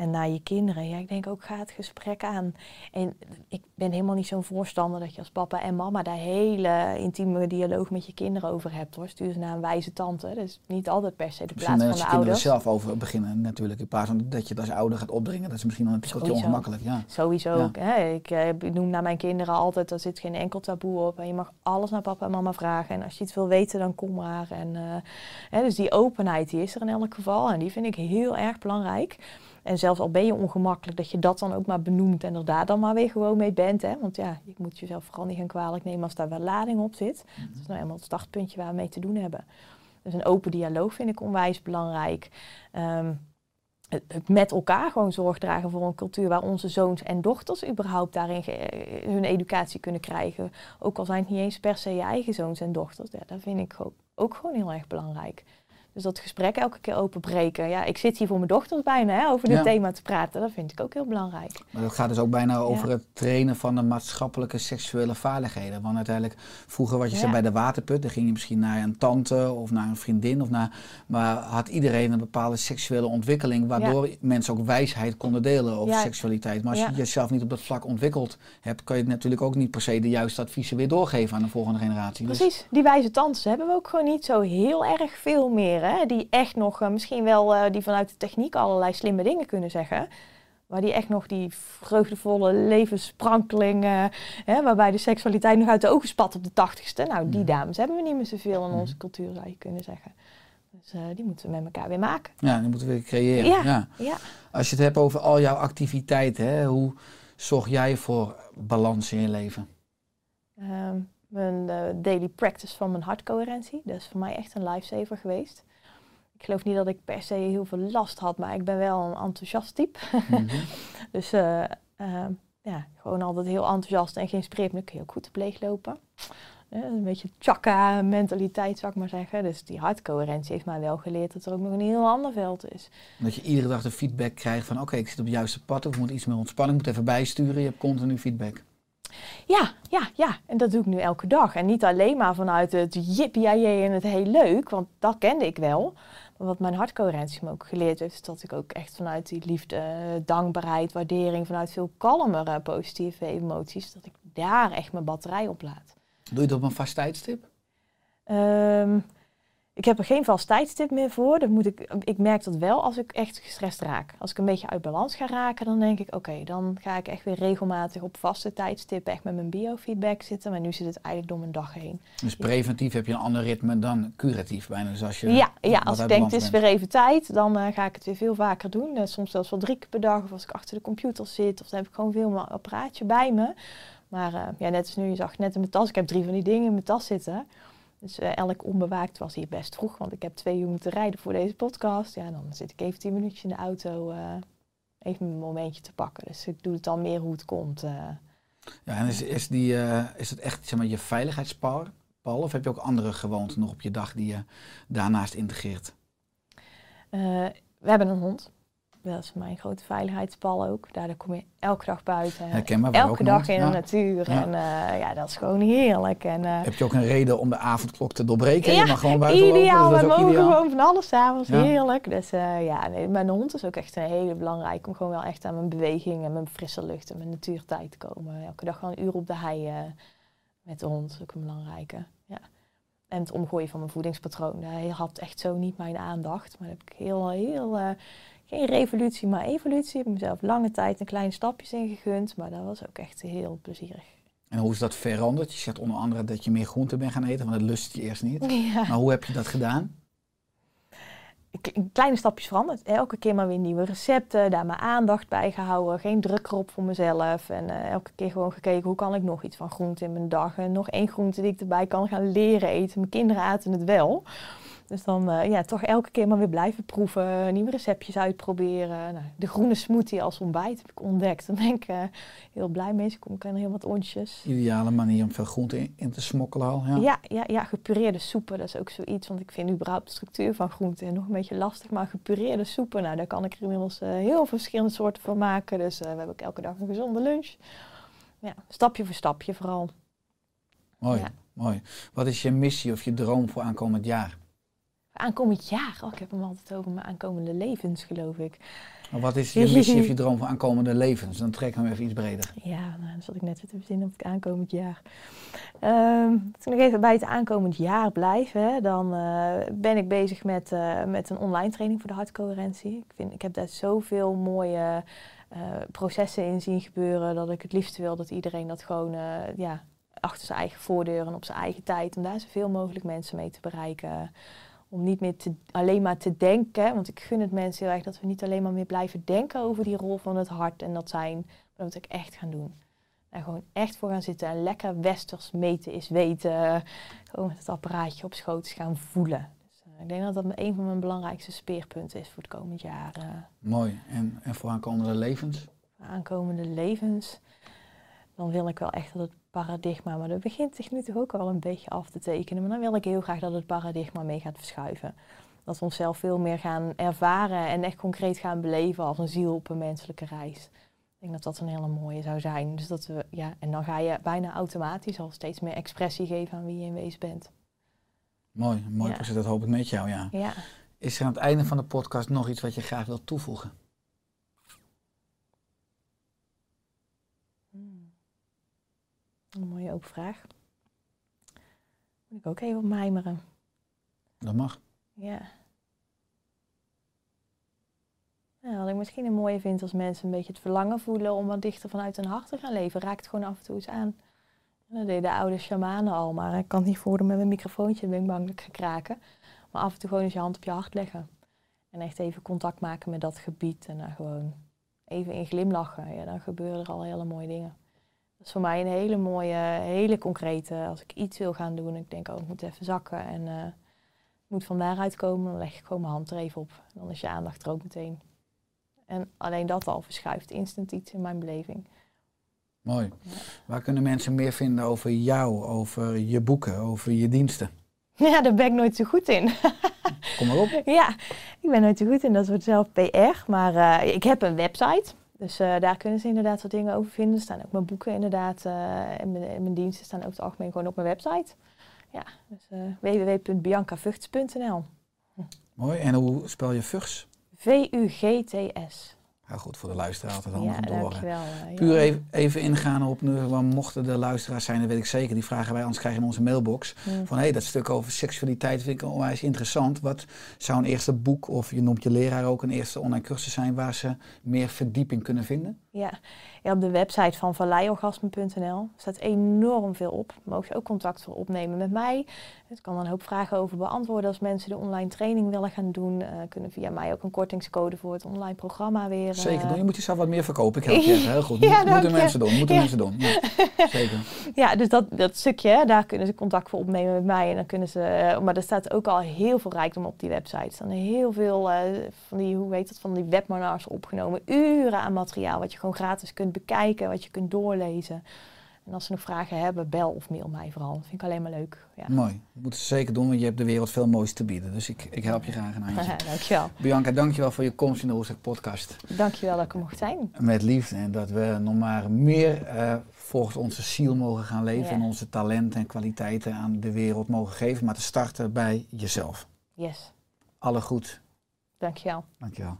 En naar je kinderen, ja, ik denk ook ga het gesprek aan. En ik ben helemaal niet zo'n voorstander dat je als papa en mama daar hele intieme dialoog met je kinderen over hebt hoor. Stuur ze naar een wijze tante. Dat is niet altijd per se de plaats van je de kinderen ouders. zelf over beginnen natuurlijk, in plaats van dat je het als ouder gaat opdringen. Dat is misschien dan een tikkeltje Sowieso. ongemakkelijk. Ja. Sowieso. Ja. ook, Hè. Ik eh, noem naar mijn kinderen altijd, er zit geen enkel taboe op. En je mag alles naar papa en mama vragen. En als je iets wil weten, dan kom maar. En, eh, hè, dus die openheid die is er in elk geval. En die vind ik heel erg belangrijk. En zelfs al ben je ongemakkelijk, dat je dat dan ook maar benoemt en er daar dan maar weer gewoon mee bent. Hè? Want ja, je moet jezelf vooral niet gaan kwalijk nemen als daar wel lading op zit. Dat is nou eenmaal het startpuntje waar we mee te doen hebben. Dus een open dialoog vind ik onwijs belangrijk. Ehm, het, met elkaar gewoon zorg dragen voor een cultuur waar onze zoons en dochters überhaupt daarin eh, hun educatie kunnen krijgen. Ook al zijn het niet eens per se je eigen zoons en dochters. Ja, dat vind ik ook, ook gewoon heel erg belangrijk. Dus dat gesprek elke keer openbreken. Ja, ik zit hier voor mijn dochters bijna hè, over dit Ja. thema te praten. Dat vind ik ook heel belangrijk. Maar dat gaat dus ook bijna over het trainen van de maatschappelijke seksuele vaardigheden. Want uiteindelijk, vroeger wat je Ja. zei bij de waterput, dan ging je misschien naar een tante of naar een vriendin. Of naar, maar had iedereen een bepaalde seksuele ontwikkeling, waardoor mensen ook wijsheid konden delen over seksualiteit. Maar als je jezelf niet op dat vlak ontwikkeld hebt, kan je natuurlijk ook niet per se de juiste adviezen weer doorgeven aan de volgende generatie. Dus- Precies, die wijze tantes hebben we ook gewoon niet zo heel erg veel meer. Hè? Die echt nog, eh, misschien wel, eh, die vanuit de techniek allerlei slimme dingen kunnen zeggen. Maar die echt nog die vreugdevolle levenssprankeling, hè, waarbij de seksualiteit nog uit de ogen spat op de tachtigste. Nou, die dames hebben we niet meer zoveel in onze cultuur, zou je kunnen zeggen. Dus eh, die moeten we met elkaar weer maken. ja, die moeten we weer creëren. Ja. Ja. Ja. Als je het hebt over al jouw activiteiten, hè, hoe zorg jij voor balans in je leven? Ehm, mijn daily practice van mijn hartcoherentie. Dat is voor mij echt een lifesaver geweest. Ik geloof niet dat ik per se heel veel last had, maar ik ben wel een enthousiast type. Mhm. *laughs* Dus eh, ehm, ja, gewoon altijd heel enthousiast en geïnspireerd. Maar dan kun je ook goed te leeglopen. Eh, een beetje chakka mentaliteit, zou ik maar zeggen. Dus die hartcoherentie heeft mij wel geleerd dat er ook nog een heel ander veld is. Dat je iedere dag de feedback krijgt van oké, ik zit op het juiste pad of ik moet iets meer ontspanning, ik moet even bijsturen. Je hebt continu feedback. Ja, ja, ja. En dat doe ik nu elke dag. En niet alleen maar vanuit het jippie en het heel leuk, want dat kende ik wel. Wat mijn hartcoherentie me ook geleerd heeft, is dat ik ook echt vanuit die liefde, eh, dankbaarheid, waardering, vanuit veel kalmere positieve emoties, dat ik daar echt mijn batterij op laat. Doe je dat op een vast tijdstip? Ehm, ik heb er geen vast tijdstip meer voor. Dat moet ik, ik merk dat wel als ik echt gestrest raak. Als ik een beetje uit balans ga raken, dan denk ik, oké, dan ga ik echt weer regelmatig op vaste tijdstippen echt met mijn biofeedback zitten. Maar nu zit het eigenlijk door mijn dag heen. Dus preventief heb je een ander ritme dan curatief bijna. Dus als je Ja, ja als ik denk het is bent. weer even tijd, dan eh, ga ik het weer veel vaker doen. Eh, soms zelfs wel drie keer per dag of als ik achter de computer zit. Of dan heb ik gewoon veel mijn apparaatje bij me. Maar eh, ja, net als nu, je zag net in mijn tas, ik heb drie van die dingen in mijn tas zitten. Dus eh, elk onbewaakt was hier best vroeg, want ik heb twee uur moeten rijden voor deze podcast. Ja, dan zit ik even tien minuutjes in de auto, eh, even een momentje te pakken. Dus ik doe het dan meer hoe het komt. eh. Ja, en is, is, die, is het echt zeg maar, je veiligheidspal? Paul, Of heb je ook andere gewoonten nog op je dag die je daarnaast integreert? We hebben een hond. Dat is mijn grote veiligheidspal ook. Daardoor kom je elke dag buiten. Herkenbaar, elke dag in Ja. de natuur. Ja. En eh, ja, dat is gewoon heerlijk. En, eh, Heb je ook een reden om de avondklok te doorbreken? Ja, je mag gewoon buiten lopen, ideaal, dat we mogen ideaal. gewoon van alles s'avonds. Ja. Heerlijk. Dus eh, ja, nee, mijn hond is ook echt een hele belangrijk om gewoon wel echt aan mijn beweging en mijn frisse lucht en mijn natuurtijd te komen. Elke dag gewoon een uur op de hei met de hond is ook een belangrijke. Ja. En het omgooien van mijn voedingspatroon. Hij had echt zo niet mijn aandacht. Maar daar heb ik heel, heel, geen revolutie, maar evolutie. Ik heb mezelf lange tijd een kleine stapjes in gegund. Maar dat was ook echt heel plezierig. En hoe is dat veranderd? Je zegt onder andere dat je meer groente bent gaan eten, want dat lust je eerst niet. *laughs* Ja. Maar hoe heb je dat gedaan? Kleine stapjes veranderd. Elke keer maar weer nieuwe recepten, daar mijn aandacht bij gehouden. Geen druk erop voor mezelf. En eh, elke keer gewoon gekeken hoe kan ik nog iets van groente in mijn dag. En nog één groente die ik erbij kan gaan leren eten. Mijn kinderen aten het wel. Dus dan eh, ja, toch elke keer maar weer blijven proeven. Nieuwe receptjes uitproberen. Nou, de groene smoothie als ontbijt heb ik ontdekt. Daar ben ik eh, heel blij mee. Dus ik kom ik heel wat ontjes. Ideale manier om veel groente in, in te smokkelen al. Ja. Ja, ja, ja, gepureerde soepen, dat is ook zoiets. Want ik vind überhaupt de structuur van groenten nog een beetje lastig. Maar gepureerde soepen, nou, daar kan ik er inmiddels eh, heel veel verschillende soorten van maken. Dus we hebben ook elke dag een gezonde lunch. Ja, stapje voor stapje vooral. Mooi, Ja. mooi. Wat is je missie of je droom voor aankomend jaar? Aankomend jaar, oh, ik heb hem altijd over mijn aankomende levens, geloof ik. Of wat is je missie of je droom voor aankomende levens? Dan we hem even iets breder. Ja, nou, dan zat ik net weer te verzinnen op het aankomend jaar. Als ik nog even bij het aankomend jaar blijf, hè, dan eh, ben ik bezig met, eh, met een online training voor de hartcoherentie. Ik, vind, ik heb daar zoveel mooie eh, processen in zien gebeuren dat ik het liefst wil dat iedereen dat gewoon ja, achter zijn eigen voordeur en op zijn eigen tijd, om daar zoveel mogelijk mensen mee te bereiken. Om niet meer te, alleen maar te denken, want ik gun het mensen heel erg dat we niet alleen maar meer blijven denken over die rol van het hart en dat zijn, maar dat we het ook echt gaan doen. En gewoon echt voor gaan zitten en lekker westers meten is weten. Gewoon met het apparaatje op schoot gaan voelen. Dus, eh, ik denk dat dat een van mijn belangrijkste speerpunten is voor het komend jaar. eh, Mooi. En, en voor aankomende levens? voor aankomende levens. Dan wil ik wel echt dat het paradigma, maar dat begint zich nu toch ook al een beetje af te tekenen. Maar dan wil ik heel graag dat het paradigma mee gaat verschuiven. Dat we onszelf veel meer gaan ervaren en echt concreet gaan beleven als een ziel op een menselijke reis. Ik denk dat dat een hele mooie zou zijn. Dus dat we, ja, en dan ga je bijna automatisch al steeds meer expressie geven aan wie je in wezen bent. Mooi, mooi Ja. proces. Dat hoop ik met jou, ja. Ja. Is er aan het einde van de podcast nog iets wat je graag wilt toevoegen? Een mooie open vraag. Moet ik ook even op mijmeren. Dat mag. Ja. Ja, wat ik misschien een mooie vind als mensen een beetje het verlangen voelen om wat dichter vanuit hun hart te gaan leven, raakt het gewoon af en toe eens aan. En Dat deden de oude shamanen al, maar ik kan het niet voordoen met mijn microfoontje, dan ben ik bang dat ik ga kraken. Maar af en toe gewoon eens je hand op je hart leggen. En echt even contact maken met dat gebied en daar gewoon even in glimlachen. Ja, dan gebeuren er al hele mooie dingen. Dat is voor mij een hele mooie, hele concrete, als ik iets wil gaan doen, ik denk, oh, ik moet even zakken en ik moet van daaruit komen, dan leg ik gewoon mijn hand er even op. En dan is je aandacht er ook meteen. En alleen dat al verschuift instant iets in mijn beleving. Mooi. Ja. Waar kunnen mensen meer vinden over jou, over je boeken, over je diensten? *laughs* Ja, daar ben ik nooit zo goed in. Kom maar op. *laughs* ja, ik ben nooit zo goed in, dat wordt zelf PR. Maar eh, ik heb een website. Dus eh, daar kunnen ze inderdaad wat dingen over vinden. Er staan ook mijn boeken inderdaad. eh, en, mijn, en mijn diensten staan over het algemeen gewoon op mijn website. Ja, dus eh www.biancavugts.nl Mooi. En hoe spel je Vugs? V-U-G-T-S. Ja, goed voor de luisteraar altijd Ja, handig om te eh, ja. Puur even, even ingaan op, nu, mochten de luisteraars zijn, dat weet ik zeker, die vragen wij, anders krijgen we in onze mailbox. Mm. Van hé, hey, dat stuk over seksualiteit vind ik onwijs interessant. Wat zou een eerste boek, of je noemt je leraar ook, een eerste online cursus zijn waar ze meer verdieping kunnen vinden? Ja. ja, op de website van valleiorgasme.nl staat enorm veel op. Mogen je ook contact voor opnemen met mij. Ik kan dan een hoop vragen over beantwoorden. Als mensen de online training willen gaan doen, eh, kunnen via mij ook een kortingscode voor het online programma weer. Zeker eh, doen. Je moet jezelf wat meer verkopen. Ik help *laughs* je. Heel goed. Ja, moeten mensen doen. Moeten Ja. mensen doen. Ja. *laughs* Zeker. Ja, dus dat, dat stukje, daar kunnen ze contact voor opnemen met mij. En dan kunnen ze, eh, maar er staat ook al heel veel rijkdom op die website. Er staan heel veel van die, hoe heet dat, van die webinars opgenomen. Uren aan materiaal wat je gewoon gratis kunt bekijken, wat je kunt doorlezen. En als ze nog vragen hebben, bel of mail mij vooral. Dat vind ik alleen maar leuk. Ja. Mooi. Dat moeten ze zeker doen, want je hebt de wereld veel moois te bieden. Dus ik, ik help je graag een handje. *laughs* dankjewel. Bianca, dankjewel voor je komst in de Oerstek podcast. Dankjewel dat ik er mocht zijn. Met liefde en dat we nog maar meer eh, volgens onze ziel mogen gaan leven. En onze talenten en kwaliteiten aan de wereld mogen geven. Maar te starten bij jezelf. Yes, Alle goed. dankjewel. Dankjewel.